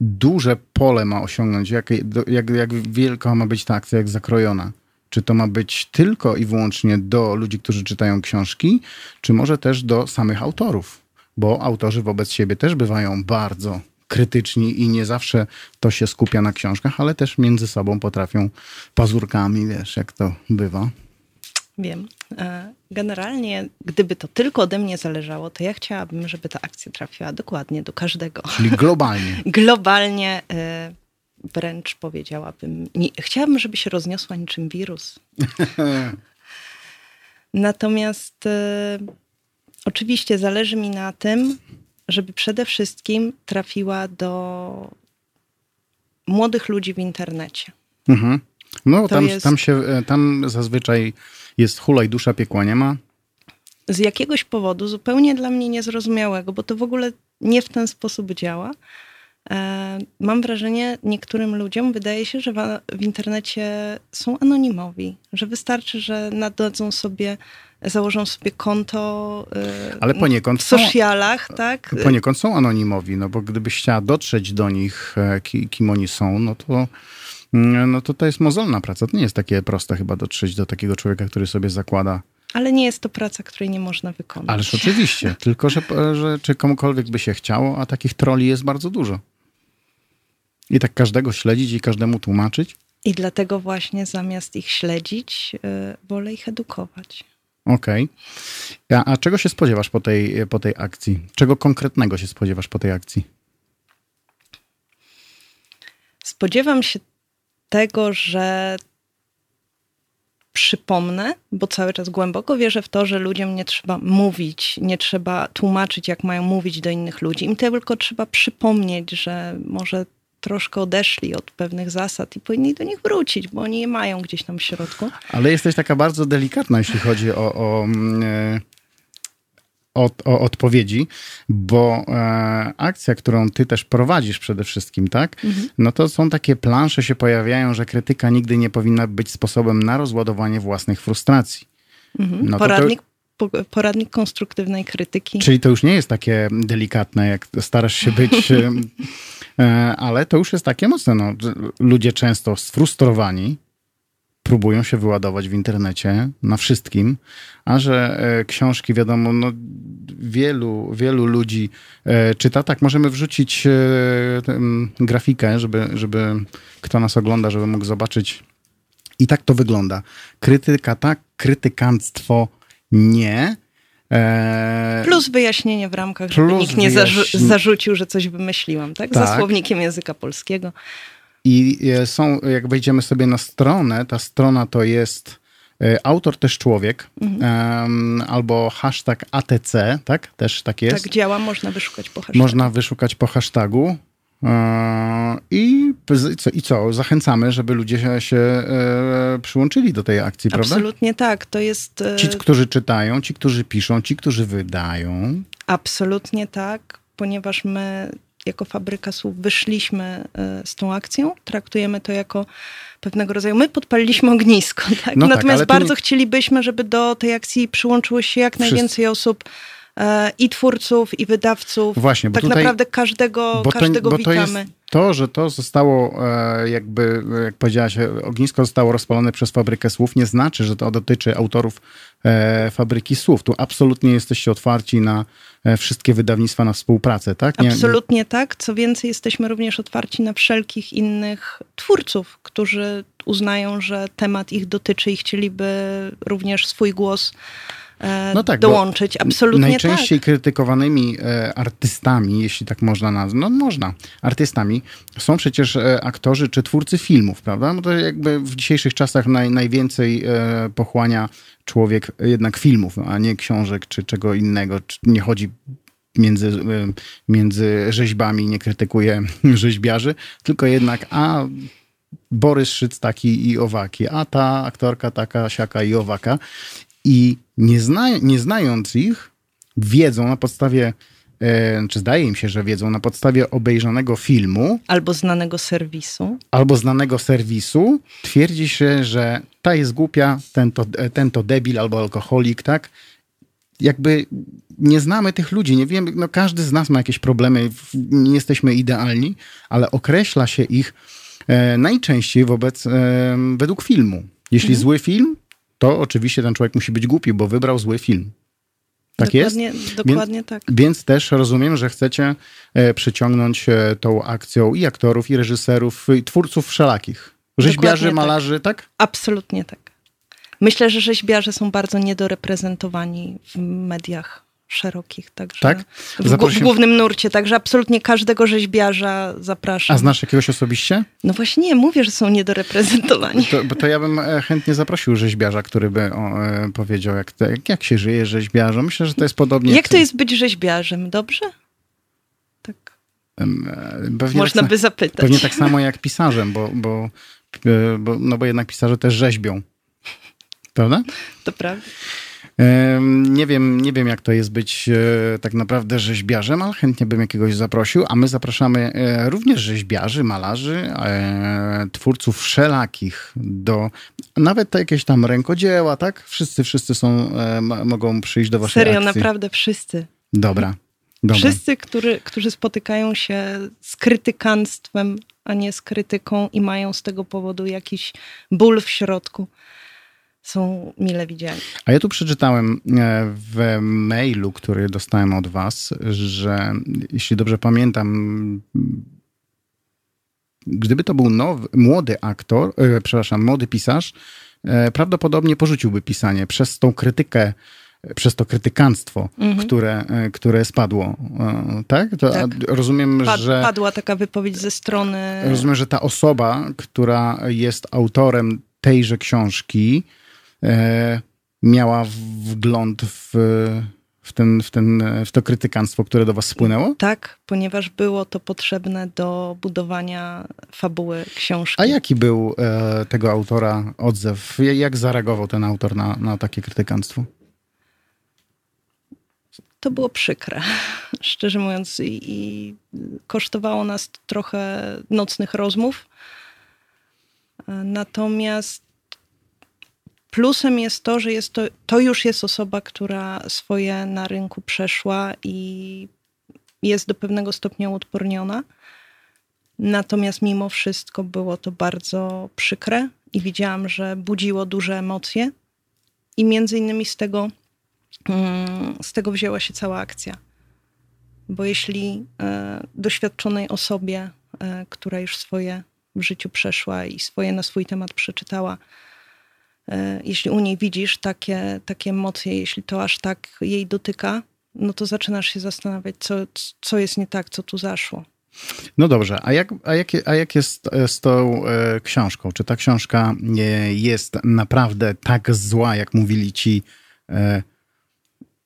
duże pole ma osiągnąć? Jak, jak, jak wielka ma być ta akcja, jak zakrojona? Czy to ma być tylko i wyłącznie do ludzi, którzy czytają książki, czy może też do samych autorów? Bo autorzy wobec siebie też bywają bardzo krytyczni i nie zawsze to się skupia na książkach, ale też między sobą potrafią pazurkami, wiesz, jak to bywa. Wiem. E, generalnie, gdyby to tylko ode mnie zależało, to ja chciałabym, żeby ta akcja trafiła dokładnie do każdego. Czyli globalnie. globalnie e, wręcz powiedziałabym. Nie, chciałabym, żeby się rozniosła niczym wirus. Natomiast e, Oczywiście zależy mi na tym, żeby przede wszystkim trafiła do młodych ludzi w internecie. Mhm. No, tam, jest... tam, się, e, tam zazwyczaj jest hulaj dusza, piekła nie ma. Z jakiegoś powodu, zupełnie dla mnie niezrozumiałego, bo to w ogóle nie w ten sposób działa. E, mam wrażenie, niektórym ludziom wydaje się, że w, internecie są anonimowi, że wystarczy, że nadadzą sobie, założą sobie konto e, Ale poniekąd w socialach, są, tak? Poniekąd są anonimowi, no bo gdybyś chciała dotrzeć do nich, kim oni są, no to Mm, no to to jest mozolna praca. To nie jest takie proste chyba dotrzeć do takiego człowieka, który sobie zakłada. Ale nie jest to praca, której nie można wykonać. Ależ oczywiście, tylko że, że czy komukolwiek by się chciało, a takich troli jest bardzo dużo. I tak każdego śledzić i każdemu tłumaczyć. I dlatego właśnie zamiast ich śledzić, yy, wolę ich edukować. Okej. Okay. A, a czego się spodziewasz po tej, po tej akcji? Czego konkretnego się spodziewasz po tej akcji? Spodziewam się tego, że przypomnę, bo cały czas głęboko wierzę w to, że ludziom nie trzeba mówić, nie trzeba tłumaczyć, jak mają mówić do innych ludzi. Im tylko trzeba przypomnieć, że może troszkę odeszli od pewnych zasad i powinni do nich wrócić, bo oni je mają gdzieś tam w środku. Ale jesteś taka bardzo delikatna, jeśli chodzi o, o mm, od, o odpowiedzi, bo e, akcja, którą ty też prowadzisz przede wszystkim, tak? Mhm. No to są takie plansze się pojawiają, że krytyka nigdy nie powinna być sposobem na rozładowanie własnych frustracji. Mhm. No poradnik, to, poradnik konstruktywnej krytyki. Czyli to już nie jest takie delikatne, jak starasz się być, e, ale to już jest takie mocne. No, ludzie często sfrustrowani, próbują się wyładować w internecie na wszystkim, a że e, książki, wiadomo, no, wielu, wielu ludzi e, czyta. Tak, możemy wrzucić e, grafikę, żeby, żeby kto nas ogląda, żeby mógł zobaczyć. I tak to wygląda. Krytyka tak, krytykanstwo nie. Plus wyjaśnienie w ramkach, żeby nikt nie zarzu zarzucił, że coś wymyśliłam, tak? tak? Za słownikiem języka polskiego. I e, są, jak wejdziemy sobie na stronę, ta strona to jest e, autor też człowiek, mhm. albo hashtag ATC, tak? Też tak jest. Tak działa, można wyszukać po hashtagu. Można wyszukać po hashtagu. E, I co, I co? Zachęcamy, żeby ludzie się, się przyłączyli do tej akcji, prawda? Absolutnie tak. To jest. Ci, którzy czytają, ci, którzy piszą, ci, którzy wydają. Absolutnie tak, ponieważ my jako fabryka słów wyszliśmy e, z tą akcją. Traktujemy to jako pewnego rodzaju. My podpaliliśmy ognisko, tak? No tak, Natomiast tak, bardzo nie... chcielibyśmy, żeby do tej akcji przyłączyło się jak Wszyscy. najwięcej osób e, i twórców, i wydawców. Właśnie, bo tak tutaj, naprawdę każdego, bo każdego to, bo witamy. To, to, że to zostało e, jakby, jak powiedziałaś, ognisko zostało rozpalone przez fabrykę słów, nie znaczy, że to dotyczy autorów E, fabryki słów. Tu absolutnie jesteście otwarci na e, wszystkie wydawnictwa, na współpracę, tak? Nie, absolutnie nie... tak. Co więcej, jesteśmy również otwarci na wszelkich innych twórców, którzy uznają, że temat ich dotyczy i chcieliby również swój głos E, no tak, dołączyć. Absolutnie najczęściej tak. krytykowanymi e, artystami, jeśli tak można nazwać, no można, artystami, są przecież e, aktorzy czy twórcy filmów, prawda? No to jakby w dzisiejszych czasach naj, najwięcej pochłania człowiek jednak filmów, a nie książek czy czego innego. Nie chodzi między, między rzeźbami, nie krytykuje rzeźbiarzy, tylko jednak a Borys Szyc taki i owaki, a ta aktorka taka, siaka i owaka. I nie, zna, nie znając ich, wiedzą na podstawie, e, czy zdaje im się, że wiedzą na podstawie obejrzanego filmu. Albo znanego serwisu. Albo znanego serwisu. Twierdzi się, że ta jest głupia, ten to, ten to debil albo alkoholik, tak? Jakby nie znamy tych ludzi, nie wiem, no każdy z nas ma jakieś problemy, nie jesteśmy idealni, ale określa się ich e, najczęściej wobec, e, według filmu. Jeśli mhm. zły film, to oczywiście ten człowiek musi być głupi, bo wybrał zły film. Tak dokładnie, jest? Dokładnie więc, tak. Więc też rozumiem, że chcecie e, przyciągnąć e, tą akcją i aktorów, i reżyserów, i twórców wszelakich. Rzeźbiarzy, dokładnie tak. malarzy, tak. tak? Absolutnie tak. Myślę, że rzeźbiarze są bardzo niedoreprezentowani w mediach szerokich, także tak? w, w, głównym nurcie, także absolutnie każdego rzeźbiarza zapraszam. A znasz jakiegoś osobiście? No właśnie nie, mówię, że są niedoreprezentowani. To, to ja bym e, chętnie zaprosił rzeźbiarza, który by o, e, powiedział, jak, jak, jak się żyje rzeźbiarzom. Myślę, że to jest podobnie... Jak to jest być rzeźbiarzem, dobrze? Pewnie Można tak, by zapytać. Pewnie tak samo jak pisarzem, bo, bo, bo, no bo jednak pisarze też rzeźbią. Prawda? To prawda. Nie wiem, nie wiem, jak to jest być e, tak naprawdę rzeźbiarzem, ale chętnie bym jakiegoś zaprosił. A my zapraszamy e, również rzeźbiarzy, malarzy, e, twórców wszelakich do nawet to jakieś tam rękodzieła, tak? Wszyscy, wszyscy są, mogą przyjść do waszej Serio, akcji. naprawdę wszyscy. Dobra. Dobra. Wszyscy, który, którzy spotykają się z krytykanstwem, a nie z krytyką i mają z tego powodu jakiś ból w środku są mile widziani. A ja tu przeczytałem e, w mailu, który dostałem od Was, że jeśli dobrze pamiętam, gdyby to był nowy, młody aktor, e, przepraszam, młody pisarz, e, prawdopodobnie porzuciłby pisanie przez tą krytykę przez to krytykanstwo, mhm. które, które spadło. Tak? To tak. Rozumiem, Pad, że. Padła taka wypowiedź ze strony. Rozumiem, że ta osoba, która jest autorem tejże książki, miała wgląd w, w, ten, w, ten, w to krytykanstwo, które do was spłynęło? Tak, ponieważ było to potrzebne do budowania fabuły książki. A jaki był e, tego autora odzew? Jak zareagował ten autor na, na takie krytykanstwo? To było przykre, szczerze mówiąc, i, i kosztowało nas trochę nocnych rozmów. E, natomiast Plusem jest to, że jest to, to już jest osoba, która swoje na rynku przeszła i jest do pewnego stopnia uodporniona. Natomiast mimo wszystko było to bardzo przykre i widziałam, że budziło duże emocje. I między innymi z tego, mm, z tego wzięła się cała akcja. Bo jeśli e, doświadczonej osobie, e, która już swoje w życiu przeszła i swoje na swój temat przeczytała, jeśli u niej widzisz takie, takie emocje, jeśli to aż tak jej dotyka, no to zaczynasz się zastanawiać, co, co jest nie tak, co tu zaszło. No dobrze, a jak, a jak, a jak jest z tą e, książką? Czy ta książka jest naprawdę tak zła, jak mówili ci, e,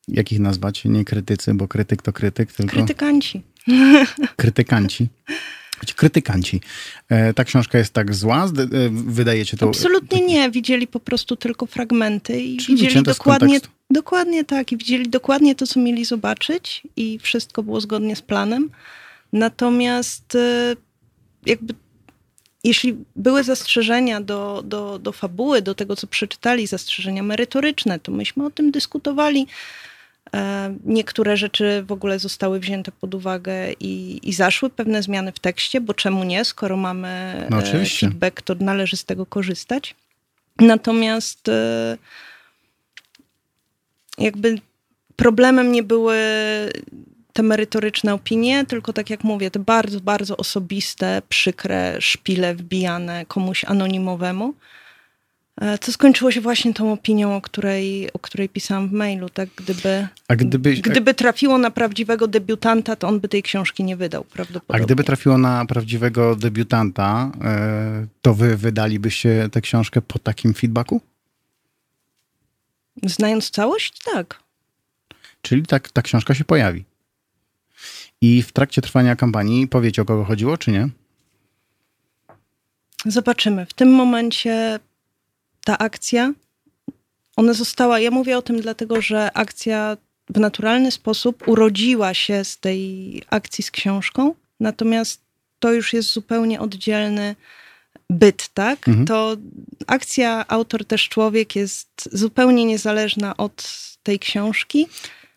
jak ich nazwać? Nie krytycy, bo krytyk to krytyk, tylko... Krytykanci. Krytykanci. Krytykanci. E, ta książka jest tak zła? E, wydajecie to... Absolutnie nie. Widzieli po prostu tylko fragmenty i Czyli widzieli dokładnie, dokładnie tak. I widzieli dokładnie to, co mieli zobaczyć i wszystko było zgodnie z planem. Natomiast e, jakby jeśli były zastrzeżenia do, do, do fabuły, do tego, co przeczytali, zastrzeżenia merytoryczne, to myśmy o tym dyskutowali niektóre rzeczy w ogóle zostały wzięte pod uwagę i, i zaszły pewne zmiany w tekście, bo czemu nie, skoro mamy no, e, feedback, to należy z tego korzystać. Natomiast e, jakby problemem nie były te merytoryczne opinie, tylko tak jak mówię, te bardzo, bardzo osobiste, przykre szpile wbijane komuś anonimowemu. E, co skończyło się właśnie tą opinią, o której, o której pisałam w mailu. Tak? Gdyby, a gdyby, gdyby trafiło na prawdziwego debiutanta, to on by tej książki nie wydał prawdopodobnie. A gdyby trafiło na prawdziwego debiutanta, e, to wy wydalibyście tę książkę po takim feedbacku? Znając całość, tak. Czyli tak, ta książka się pojawi. I w trakcie trwania kampanii powiecie, o kogo chodziło, czy nie? Zobaczymy. W tym momencie ta akcja, ona została, ja mówię o tym dlatego, że akcja w naturalny sposób urodziła się z tej akcji z książką, natomiast to już jest zupełnie oddzielny byt, tak? Mhm. To akcja Autor też człowiek jest zupełnie niezależna od tej książki.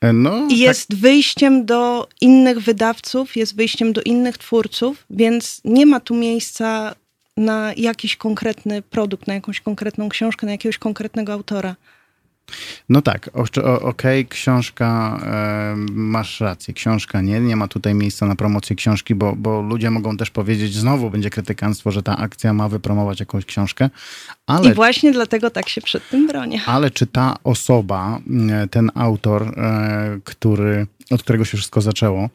E, no, I tak. jest tak. wyjściem do innych wydawców, jest wyjściem do innych twórców, więc nie ma tu miejsca na jakiś konkretny produkt, na jakąś konkretną książkę, na jakiegoś konkretnego autora. No tak, okej, okay, książka, masz rację, książka nie, nie ma tutaj miejsca na promocję książki, bo, bo ludzie mogą też powiedzieć, znowu będzie krytykanstwo, że ta akcja ma wypromować jakąś książkę. Ale, I właśnie dlatego tak się przed tym bronię. Ale czy ta osoba, ten autor, e, który, od którego się wszystko zaczęło,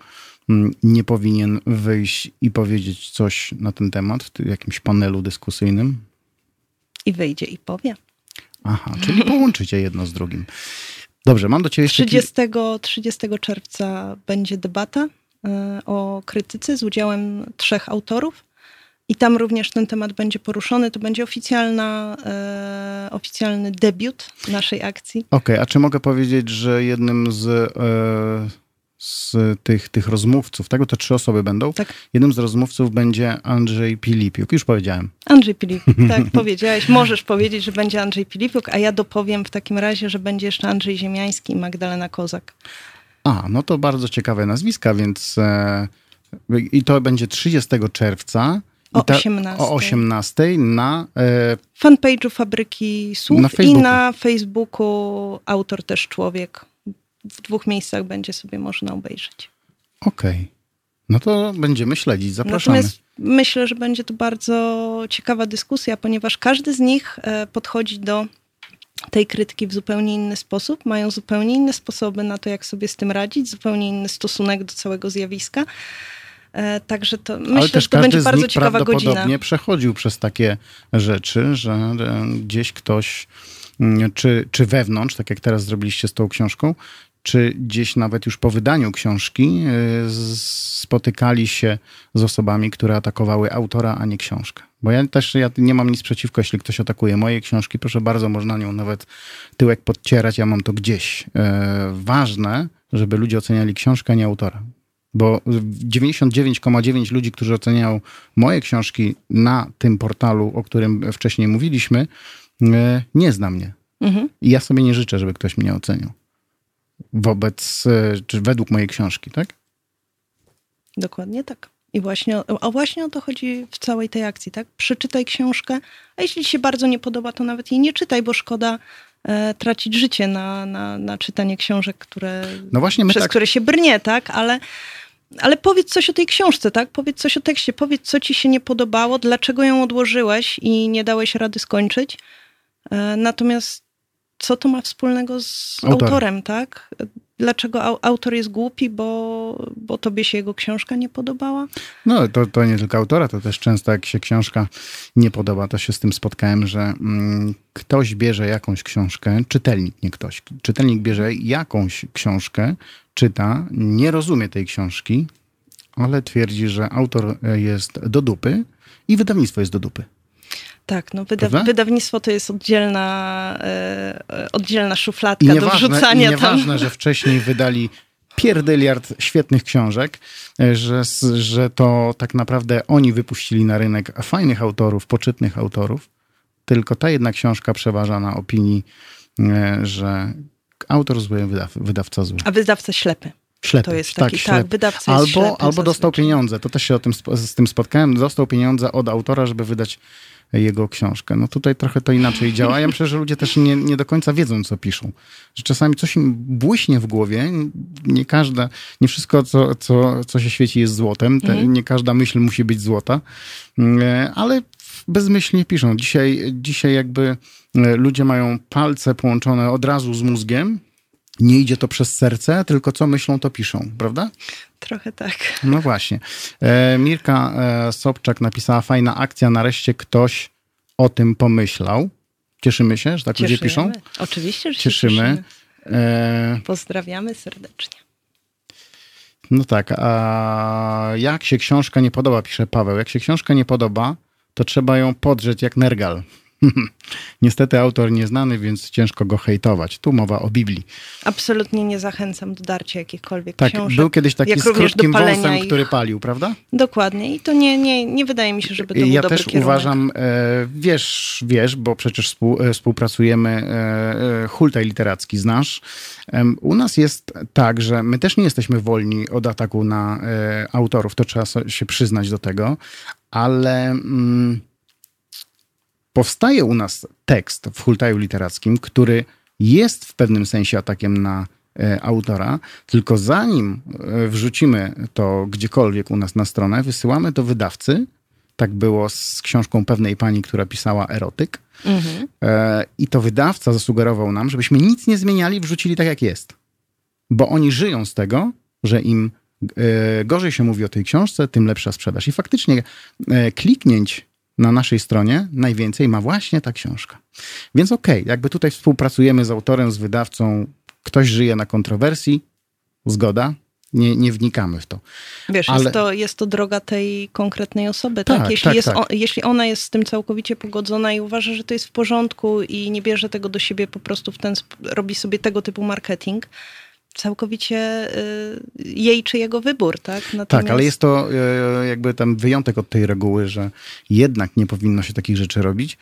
nie powinien wyjść i powiedzieć coś na ten temat w jakimś panelu dyskusyjnym? I wyjdzie i powie. Aha, czyli połączycie jedno z drugim. Dobrze, mam do ciebie jeszcze... 30, 30 czerwca będzie debata o krytyce z udziałem trzech autorów. I tam również ten temat będzie poruszony. To będzie oficjalna, e, oficjalny debiut naszej akcji. Okej, okay, a czy mogę powiedzieć, że jednym z, e, z tych, tych rozmówców, tego to trzy osoby będą? Tak. Jednym z rozmówców będzie Andrzej Pilipiuk. Już powiedziałem. Andrzej Pilipiuk, tak, powiedziałeś. Możesz powiedzieć, że będzie Andrzej Pilipiuk, a ja dopowiem w takim razie, że będzie jeszcze Andrzej Ziemiański i Magdalena Kozak. A, no to bardzo ciekawe nazwiska, więc e, i to będzie 30 czerwca. O ta, 18. O 18 na... E, Fanpage'u Fabryki Słów na i na Facebooku Autor też Człowiek. W dwóch miejscach będzie sobie można obejrzeć. Okej. Okay. No to będziemy śledzić, zapraszamy. Natomiast myślę, że będzie to bardzo ciekawa dyskusja, ponieważ każdy z nich e, podchodzi do tej krytyki w zupełnie inny sposób, mają zupełnie inne sposoby na to, jak sobie z tym radzić, zupełnie inny stosunek do całego zjawiska. E, także to myślę, Ale też że to będzie bardzo ciekawa prawdopodobnie godzina. przechodził przez takie rzeczy, że gdzieś ktoś, mm, czy, czy wewnątrz, tak jak teraz zrobiliście z tą książką, czy gdzieś nawet już po wydaniu książki e, spotykali się z osobami, które atakowały autora, a nie książkę. Bo ja też ja nie mam nic przeciwko, jeśli ktoś atakuje moje książki, proszę bardzo, można nią nawet tyłek podcierać, ja mam to gdzieś. E, ważne, żeby ludzie oceniali książkę, a nie autora. Bo 99,9 ludzi, którzy oceniają moje książki na tym portalu, o którym wcześniej mówiliśmy, e, nie zna mnie. Mhm. I ja sobie nie życzę, żeby ktoś mnie ocenił. Wobec, e, czy według mojej książki, tak? Dokładnie tak. I właśnie, a właśnie o to chodzi w całej tej akcji, tak? Przeczytaj książkę, a jeśli ci się bardzo nie podoba, to nawet jej nie czytaj, bo szkoda e, tracić życie na, na, na czytanie książek, które, no właśnie przez tak... które się brnie, tak? Ale, ale powiedz coś o tej książce, tak? Powiedz coś o tekście, powiedz, co ci się nie podobało, dlaczego ją odłożyłeś i nie dałeś rady skończyć. E, natomiast co to ma wspólnego z Autor. autorem, tak? Dlaczego autor jest głupi, bo, bo tobie się jego książka nie podobała? No, to, to nie tylko autora, to też często jak się książka nie podoba, to się z tym spotkałem, że mm, ktoś bierze jakąś książkę, czytelnik, nie ktoś, czytelnik bierze jakąś książkę, czyta, nie rozumie tej książki, ale twierdzi, że autor jest do dupy i wydawnictwo jest do dupy. Tak, no wyda wydawnictwo to jest oddzielna, e, oddzielna szufladka do wrzucania nieważne, tam. że wcześniej wydali pierdyliard świetnych książek, e, że, że to tak naprawdę oni wypuścili na rynek fajnych autorów, poczytnych autorów, tylko ta jedna książka przeważa na opinii, e, że autor zły, wydaw wydawca zły. A wydawca ślepy. Ślepy, to jest taki, tak, tak wydawca albo, albo dostał pieniądze, to też się o tym, z tym spotkałem, dostał pieniądze od autora, żeby wydać jego książkę. No tutaj trochę to inaczej działa. Ja myślę, że ludzie też nie, nie do końca wiedzą, co piszą. Że czasami coś im błyśnie w głowie. Nie każda, nie wszystko, co, co, co się świeci jest złotem. Te, mhm. Nie każda myśl musi być złota. E, ale bezmyślnie piszą. Dzisiaj, dzisiaj jakby e, ludzie mają palce połączone od razu z mózgiem nie idzie to przez serce, tylko co myślą, to piszą, prawda? Trochę tak. No właśnie. E, Mirka e, Sobczak napisała, fajna akcja, nareszcie ktoś o tym pomyślał. Cieszymy się, że tak cieszymy. ludzie piszą? Oczywiście, że cieszymy. cieszymy. E... Pozdrawiamy serdecznie. No tak, a jak się książka nie podoba, pisze Paweł, jak się książka nie podoba, to trzeba ją podrzeć jak nergal. Niestety autor nieznany, więc ciężko go hejtować. Tu mowa o Biblii. Absolutnie nie zachęcam do darcia jakichkolwiek tak, książek. był kiedyś taki z krótkim wąsem, ich. który palił, prawda? Dokładnie. I to nie, nie, nie wydaje mi się, żeby to był Ja też kierunek. uważam, e, wiesz, wiesz, bo przecież współ, e, współpracujemy, e, e, Hultaj Literacki znasz. U nas jest tak, że my też nie jesteśmy wolni od ataku na e, autorów, to trzeba się przyznać do tego, ale... Mm, powstaje u nas tekst w hultaju literackim, który jest w pewnym sensie atakiem na e, autora, tylko zanim e, wrzucimy to gdziekolwiek u nas na stronę, wysyłamy do wydawcy. Tak było z książką pewnej pani, która pisała erotyk. Mhm. E, I to wydawca zasugerował nam, żebyśmy nic nie zmieniali, wrzucili tak jak jest. Bo oni żyją z tego, że im gorzej się mówi o tej książce, tym lepsza sprzedaż. I faktycznie kliknięć na naszej stronie najwięcej ma właśnie ta książka. Więc okej, okay, jakby tutaj współpracujemy z autorem, z wydawcą, ktoś żyje na kontrowersji, zgoda, nie, nie wnikamy w to. Wiesz, Ale... jest, to, jest to droga tej konkretnej osoby, tak? tak? Jeśli, tak, jest tak. Jeśli ona jest z tym całkowicie pogodzona i uważa, że to jest w porządku i nie bierze tego do siebie po prostu w ten, robi sobie tego typu marketing, całkowicie y, jej czy jego wybór, tak? Natomiast... Tak, ale jest to y, jakby tam wyjątek od tej reguły, że jednak nie powinno się takich rzeczy robić.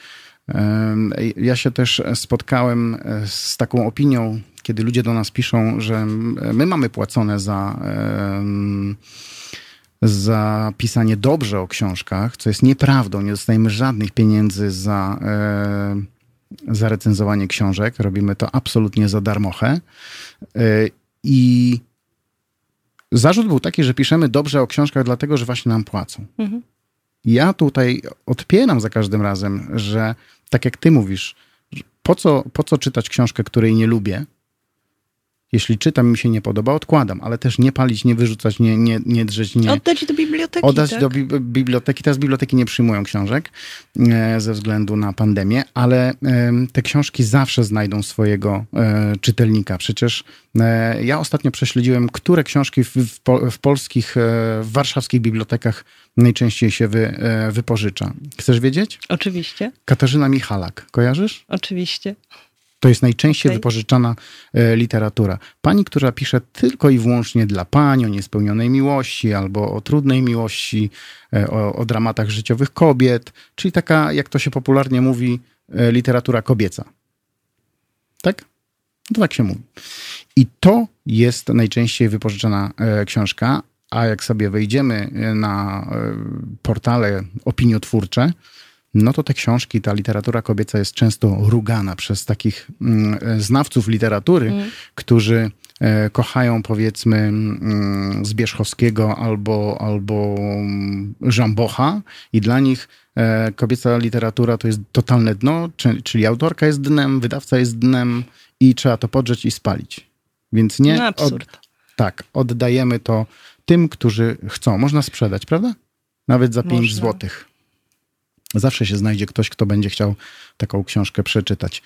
Ja się też spotkałem z taką opinią, kiedy ludzie do nas piszą, że my mamy płacone za, za pisanie dobrze o książkach, co jest nieprawdą. Nie dostajemy żadnych pieniędzy za, e, za recenzowanie książek. Robimy to absolutnie za darmochę. E, I zarzut był taki, że piszemy dobrze o książkach, dlatego że właśnie nam płacą. Mhm. Ja tutaj odpieram za każdym razem, że tak jak ty mówisz, po co, po co czytać książkę, której nie lubię? Jeśli czytam mi się nie podoba, odkładam, ale też nie palić, nie wyrzucać, nie, nie, nie drzeć, nie... Oddać do biblioteki, Oddać tak? do bi biblioteki. Teraz biblioteki nie przyjmują książek e, ze względu na pandemię, ale e, te książki zawsze znajdą swojego e, czytelnika. Przecież e, ja ostatnio prześledziłem, które książki w, w, w polskich, e, w warszawskich bibliotekach najczęściej się wy, e, wypożycza. Chcesz wiedzieć? Oczywiście. Katarzyna Michalak. Kojarzysz? Oczywiście. To jest najczęściej okay. wypożyczana e, literatura. Pani, która pisze tylko i wyłącznie dla pani o niespełnionej miłości albo o trudnej miłości, e, o, o dramatach życiowych kobiet, czyli taka, jak to się popularnie mówi, e, literatura kobieca. Tak? To tak się mówi. I to jest najczęściej wypożyczana książka, a jak sobie wejdziemy na portale opiniotwórcze, no to te książki, ta literatura kobieca jest często rugana przez takich mm, znawców literatury, mm. którzy e, kochają powiedzmy mm, Zbierzchowskiego albo, albo Żambocha i dla nich e, kobieca literatura to jest totalne dno, czyli autorka jest dnem, wydawca jest dnem i trzeba to podrzeć i spalić. Więc nie... No absurd. Od, tak, oddajemy to tym, którzy chcą. Można sprzedać, prawda? Nawet za 5 złotych zawsze się znajdzie ktoś, kto będzie chciał taką książkę przeczytać.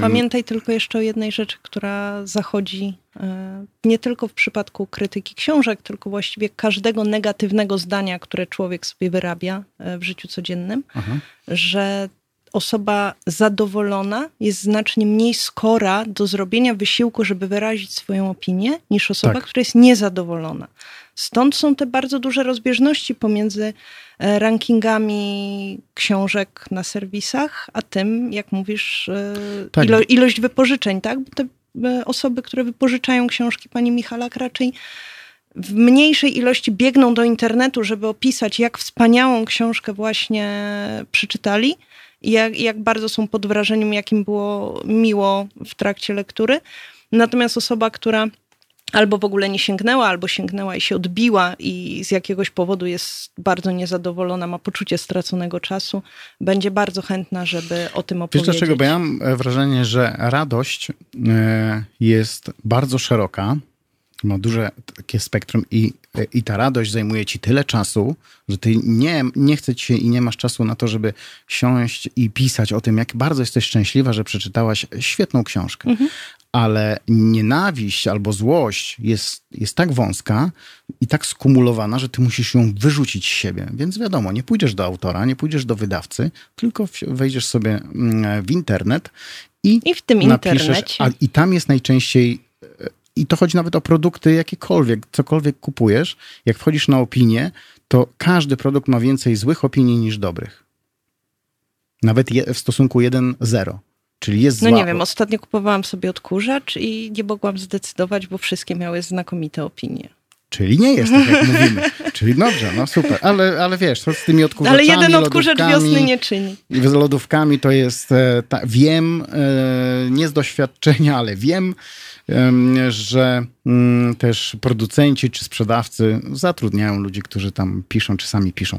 Pamiętaj tylko jeszcze o jednej rzeczy, która zachodzi e, nie tylko w przypadku krytyki książek, tylko właściwie każdego negatywnego zdania, które człowiek sobie wyrabia e, w życiu codziennym, Aha. że osoba zadowolona jest znacznie mniej skora do zrobienia wysiłku, żeby wyrazić swoją opinię, niż osoba, tak. która jest niezadowolona. Stąd są te bardzo duże rozbieżności pomiędzy e, rankingami książek na serwisach, a tym, jak mówisz, tak. ilo ilość wypożyczeń, tak? Bo te e, osoby, które wypożyczają książki pani Michalak raczej w mniejszej ilości biegną do internetu, żeby opisać, jak wspaniałą książkę właśnie przeczytali i jak, jak bardzo są pod wrażeniem, jakim było miło w trakcie lektury. Natomiast osoba, która albo w ogóle nie sięgnęła, albo sięgnęła i się odbiła i z jakiegoś powodu jest bardzo niezadowolona, ma poczucie straconego czasu, będzie bardzo chętna, żeby o tym opowiedzieć. Wiesz dlaczego? Bo ja mam e, wrażenie, że radość e, jest bardzo szeroka, ma duże takie spektrum i, e, i ta radość zajmuje ci tyle czasu, że ty nie, nie chce ci się i nie masz czasu na to, żeby siąść i pisać o tym, jak bardzo jesteś szczęśliwa, że przeczytałaś świetną książkę. Mhm ale nienawiść albo złość jest, jest tak wąska i tak skumulowana, że ty musisz ją wyrzucić z siebie. Więc wiadomo, nie pójdziesz do autora, nie pójdziesz do wydawcy, tylko wejdziesz sobie mm, w internet i, I w tym internecie. A, I tam jest najczęściej i to chodzi nawet o produkty jakiekolwiek, cokolwiek kupujesz. Jak wchodzisz na opinię, to każdy produkt ma więcej złych opinii niż dobrych. Nawet je, w stosunku 1-0. Czyli jest No zła... nie wiem, ostatnio kupowałam sobie odkurzacz i nie mogłam zdecydować, bo wszystkie miały znakomite opinie. Czyli nie jest tak, jak mówimy. Czyli dobrze, no super. Ale, ale wiesz, z tymi odkurzaczami, Ale jeden odkurzacz wiosny nie czyni. Z lodówkami to jest, e, ta, wiem, e, nie z doświadczenia, ale wiem, że mm, też producenci czy sprzedawcy zatrudniają ludzi, którzy tam piszą, czy sami piszą.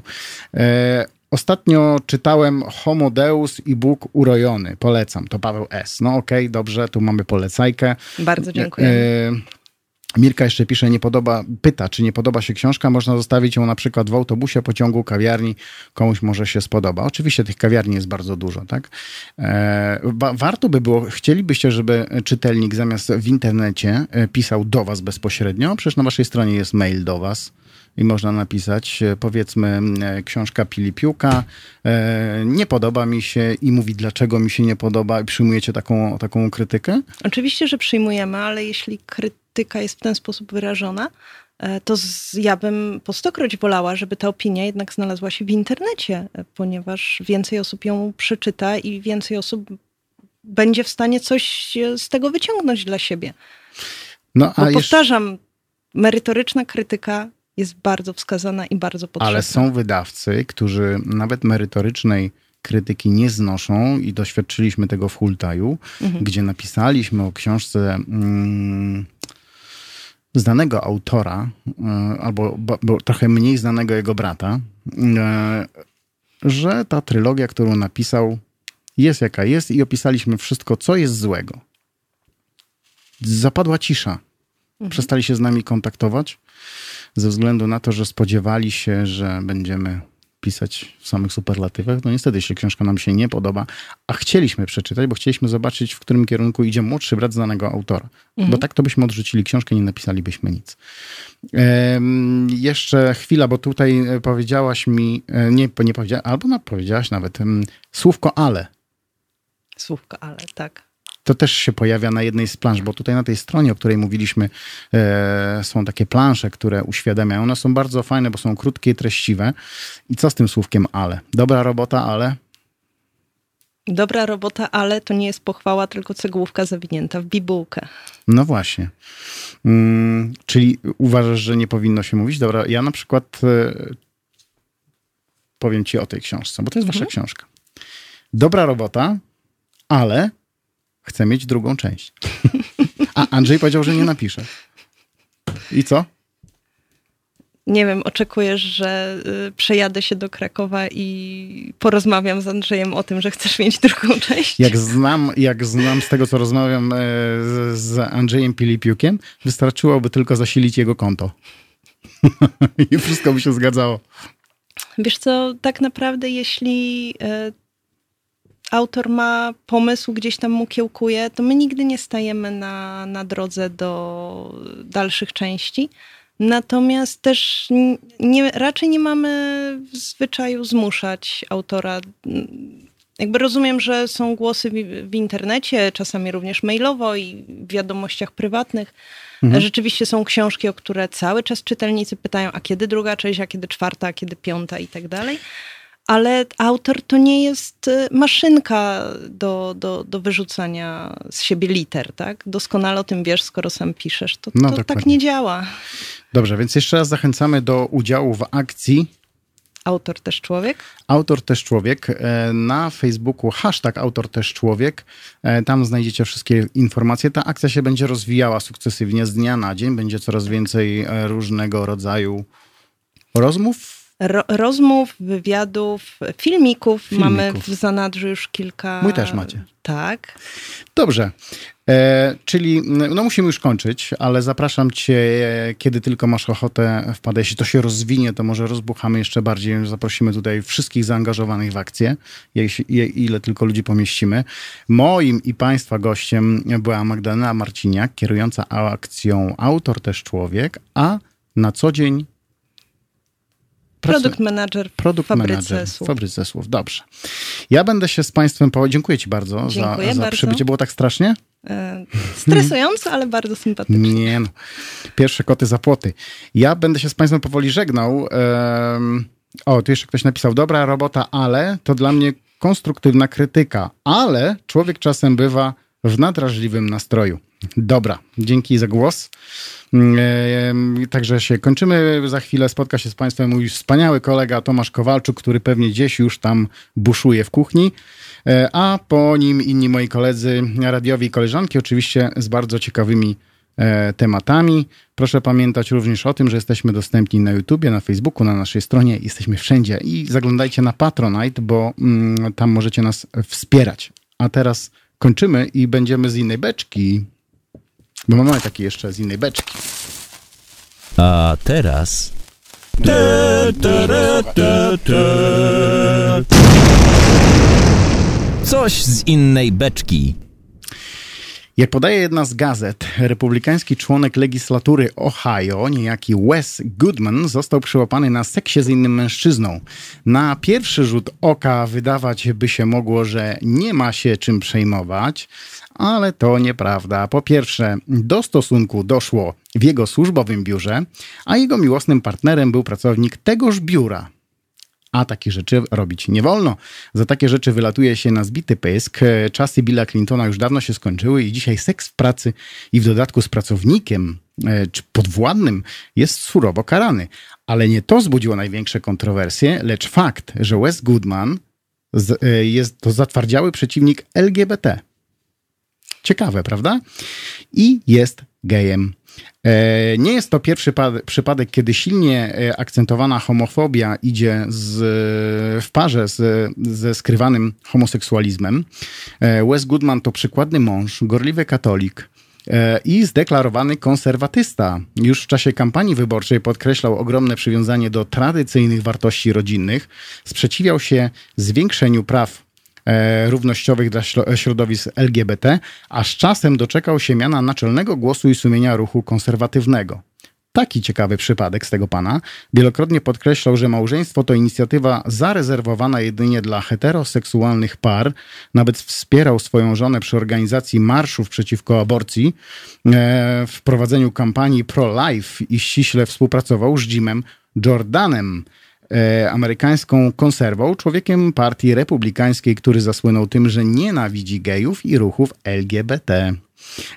Ostatnio czytałem Homo Deus i Bóg urojony. Polecam. To Paweł S. No okej, okay, dobrze, tu mamy polecajkę. Bardzo dziękuję. Mirka jeszcze pisze, nie podoba, pyta, czy nie podoba się książka, można zostawić ją na przykład w autobusie, pociągu, kawiarni, komuś może się spodoba. Oczywiście tych kawiarni jest bardzo dużo, tak? E, warto by było, chcielibyście, żeby czytelnik zamiast w internecie e, pisał do was bezpośrednio, przecież na waszej stronie jest mail do was i można napisać, e, powiedzmy, e, książka Pili Piłka, e, nie podoba mi się i mówi, dlaczego mi się nie podoba i przyjmujecie taką, taką krytykę? Oczywiście, że przyjmujemy, ale jeśli krytyka jest w ten sposób wyrażona, to ja bym po stokroć wolała, żeby ta opinia jednak znalazła się w internecie, ponieważ więcej osób ją przeczyta i więcej osób będzie w stanie coś z tego wyciągnąć dla siebie. No, a Bo powtarzam, merytoryczna krytyka jest bardzo wskazana i bardzo potrzebna. Ale są wydawcy, którzy nawet merytorycznej krytyki nie znoszą i doświadczyliśmy tego w Hultaju, mhm. gdzie napisaliśmy o książce mm, znanego autora, y, albo bo, bo trochę mniej znanego jego brata, y, że ta trylogia, którą napisał, jest jaka jest i opisaliśmy wszystko, co jest złego. Zapadła cisza. Mhm. Przestali się z nami kontaktować ze względu na to, że spodziewali się, że będziemy pisać w samych superlatywach. No niestety, jeśli książka nam się nie podoba, a chcieliśmy przeczytać, bo chcieliśmy zobaczyć, w którym kierunku idzie młodszy brat znanego autora. Mhm. Bo tak to byśmy odrzucili książkę, nie napisalibyśmy nic. Jeszcze chwila, bo tutaj powiedziałaś mi, e, nie, nie powiedziałaś, albo powiedziałaś nawet, słówko ale. Słówko ale, tak to też się pojawia na jednej z plansz, bo tutaj na tej stronie, o której mówiliśmy, e, są takie plansze, które uświadamiają. One są bardzo fajne, bo są krótkie i treściwe. I co z tym słówkiem ale? Dobra robota, ale... Dobra robota, ale to nie jest pochwała, tylko cegłówka zawinięta w bibułkę. No właśnie. Hmm, czyli uważasz, że nie powinno się mówić? Dobra, ja na przykład e, powiem ci o tej książce, bo to jest wasza mhm. książka. Dobra robota, ale Chcę mieć drugą część. A Andrzej powiedział, że nie napisze. I co? Nie wiem, oczekujesz, że y, przejadę się do Krakowa i porozmawiam z Andrzejem o tym, że chcesz mieć drugą część? Jak znam, jak znam z tego, co rozmawiam e, z, z Andrzejem Pilipiukiem, wystarczyłoby tylko zasilić jego konto. I wszystko by się zgadzało. Wiesz co, tak naprawdę jeśli e, autor ma pomysł, gdzieś tam mu kiełkuje, to my nigdy nie stajemy na, na drodze do dalszych części. Natomiast też nie, raczej nie mamy w zwyczaju zmuszać autora. Jakby rozumiem, że są głosy w, w internecie, czasami również mailowo i w wiadomościach prywatnych. Mhm. Rzeczywiście są książki, o które cały czas czytelnicy pytają, a kiedy druga część, a kiedy czwarta, a kiedy piąta i tak dalej ale autor to nie jest y, maszynka do, do, do wyrzucania z siebie liter, tak? Doskonale o tym wiesz, skoro sam piszesz. To, no, to tak nie działa. Dobrze, więc jeszcze raz zachęcamy do udziału w akcji. Autor też człowiek? Autor też człowiek. E, na Facebooku hashtag autor też człowiek. E, tam znajdziecie wszystkie informacje. Ta akcja się będzie rozwijała sukcesywnie z dnia na dzień. Będzie coraz więcej e, różnego rodzaju rozmów, ro rozmów, wywiadów, filmików. filmików. Mamy w zanadrzu już kilka. Mój też macie. Tak. Dobrze. E, czyli no musimy już kończyć, ale zapraszam cię, kiedy tylko masz ochotę wpadać. Jeśli to się rozwinie, to może rozbuchamy jeszcze bardziej. Zaprosimy tutaj wszystkich zaangażowanych w akcję, ile tylko ludzi pomieścimy. Moim i Państwa gościem była Magdalena Marciniak, kierująca akcją Autor też Człowiek, a na co dzień Produkt manager w fabryce manager słów. Fabryce słów, dobrze. Ja będę się z Państwem po... Dziękuję Ci bardzo Dziękuję za, za bardzo. przybycie. Było tak strasznie? E, stresująco, ale bardzo sympatycznie. Nie no. Pierwsze koty za płoty. Ja będę się z Państwem powoli żegnał. o, tu jeszcze ktoś napisał, dobra robota, ale to dla mnie konstruktywna krytyka, ale człowiek czasem bywa w nadrażliwym nastroju. Dobra, dzięki za głos. Także się kończymy. Za chwilę spotka się z Państwem mój wspaniały kolega Tomasz Kowalczuk, który pewnie gdzieś już tam buszuje w kuchni. E, a po nim inni moi koledzy radiowi i koleżanki, oczywiście z bardzo ciekawymi e, tematami. Proszę pamiętać również o tym, że jesteśmy dostępni na YouTubie, na Facebooku, na naszej stronie. Jesteśmy wszędzie i zaglądajcie na Patronite, bo mm, tam możecie nas wspierać. A teraz kończymy i będziemy z innej beczki. Bo mamy taki jeszcze z innej beczki. A teraz... Coś z innej beczki. Jak podaje jedna z gazet, republikański członek legislatury Ohio, niejaki Wes Goodman, został przyłapany na seksie z innym mężczyzną. Na pierwszy rzut oka wydawać by się mogło, że nie ma się czym przejmować, ale to nieprawda. Po pierwsze, do stosunku doszło w jego służbowym biurze, a jego miłosnym partnerem był pracownik tegoż biura. A takie rzeczy robić nie wolno. Za takie rzeczy wylatuje się na zbity pysk. Czasy Billa Clintona już dawno się skończyły i dzisiaj seks w pracy i w dodatku z pracownikiem e, czy podwładnym jest surowo karany. Ale nie to zbudziło największe kontrowersje, lecz fakt, że Wes Goodman e, jest to zatwardziały przeciwnik LGBT. Ciekawe, prawda? I jest gejem. E, nie jest to pierwszy przypadek, kiedy silnie e, akcentowana homofobia idzie z, w parze z, ze skrywanym homoseksualizmem. E, Wes Goodman to przykładny mąż, gorliwy katolik, i zdeklarowany konserwatysta. Już w czasie kampanii wyborczej podkreślał ogromne przywiązanie do tradycyjnych wartości rodzinnych, sprzeciwiał się zwiększeniu praw E, równościowych dla środowisk LGBT, a z czasem doczekał się miana naczelnego głosu i sumienia ruchu konserwatywnego. Taki ciekawy przypadek z tego pana wielokrotnie podkreślał, że małżeństwo to inicjatywa zarezerwowana jedynie dla heteroseksualnych par. Nawet wspierał swoją żonę przy organizacji marszów przeciwko aborcji, e, w prowadzeniu kampanii pro-life i ściśle współpracował z Jimem Jordanem. E, amerykańską konserwą, człowiekiem partii republikańskiej, który zasłynął tym, że nienawidzi gejów i ruchów LGBT.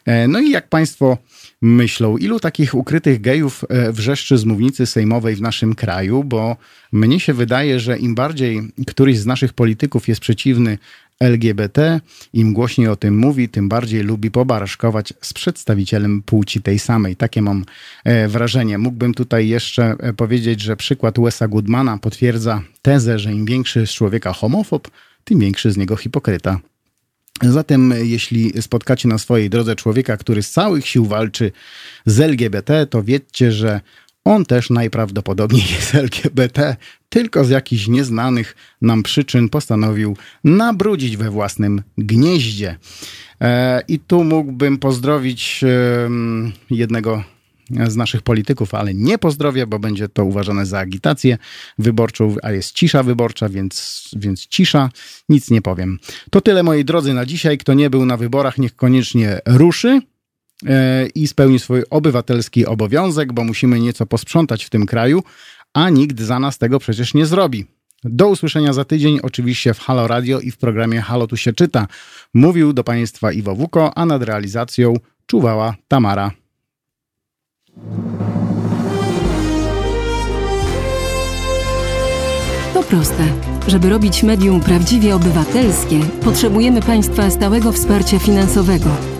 E, no i jak Państwo myślą, ilu takich ukrytych gejów e, wrzeszczy z mównicy sejmowej w naszym kraju? Bo mnie się wydaje, że im bardziej któryś z naszych polityków jest przeciwny LGBT, im głośniej o tym mówi, tym bardziej lubi pobaraszkować z przedstawicielem płci tej samej. Takie mam e, wrażenie. Mógłbym tutaj jeszcze e, powiedzieć, że przykład Wesa Goodmana potwierdza tezę, że im większy z człowieka homofob, tym większy z niego hipokryta. Zatem, jeśli spotkacie na swojej drodze człowieka, który z całych sił walczy z LGBT, to wiedzcie, że on też najprawdopodobniej jest LGBT, tylko z jakichś nieznanych nam przyczyn postanowił nabrudzić we własnym gnieździe. E, I tu mógłbym pozdrowić jednego z naszych polityków, ale nie pozdrowię, bo będzie to uważane za agitację wyborczą, a jest cisza wyborcza, więc, więc cisza, nic nie powiem. To tyle moi drodzy na dzisiaj. Kto nie był na wyborach, niech koniecznie ruszy. E, i spełni swój obywatelski obowiązek, bo musimy nieco posprzątać w tym kraju, a nikt za nas tego przecież nie zrobi. Do usłyszenia za tydzień, oczywiście w Halo Radio i w programie Halo Tu się czyta. Mówił do Państwa Iwo Wuko, a nad realizacją czuwała Tamara. To proste. Żeby robić medium prawdziwie obywatelskie, potrzebujemy Państwa stałego wsparcia finansowego.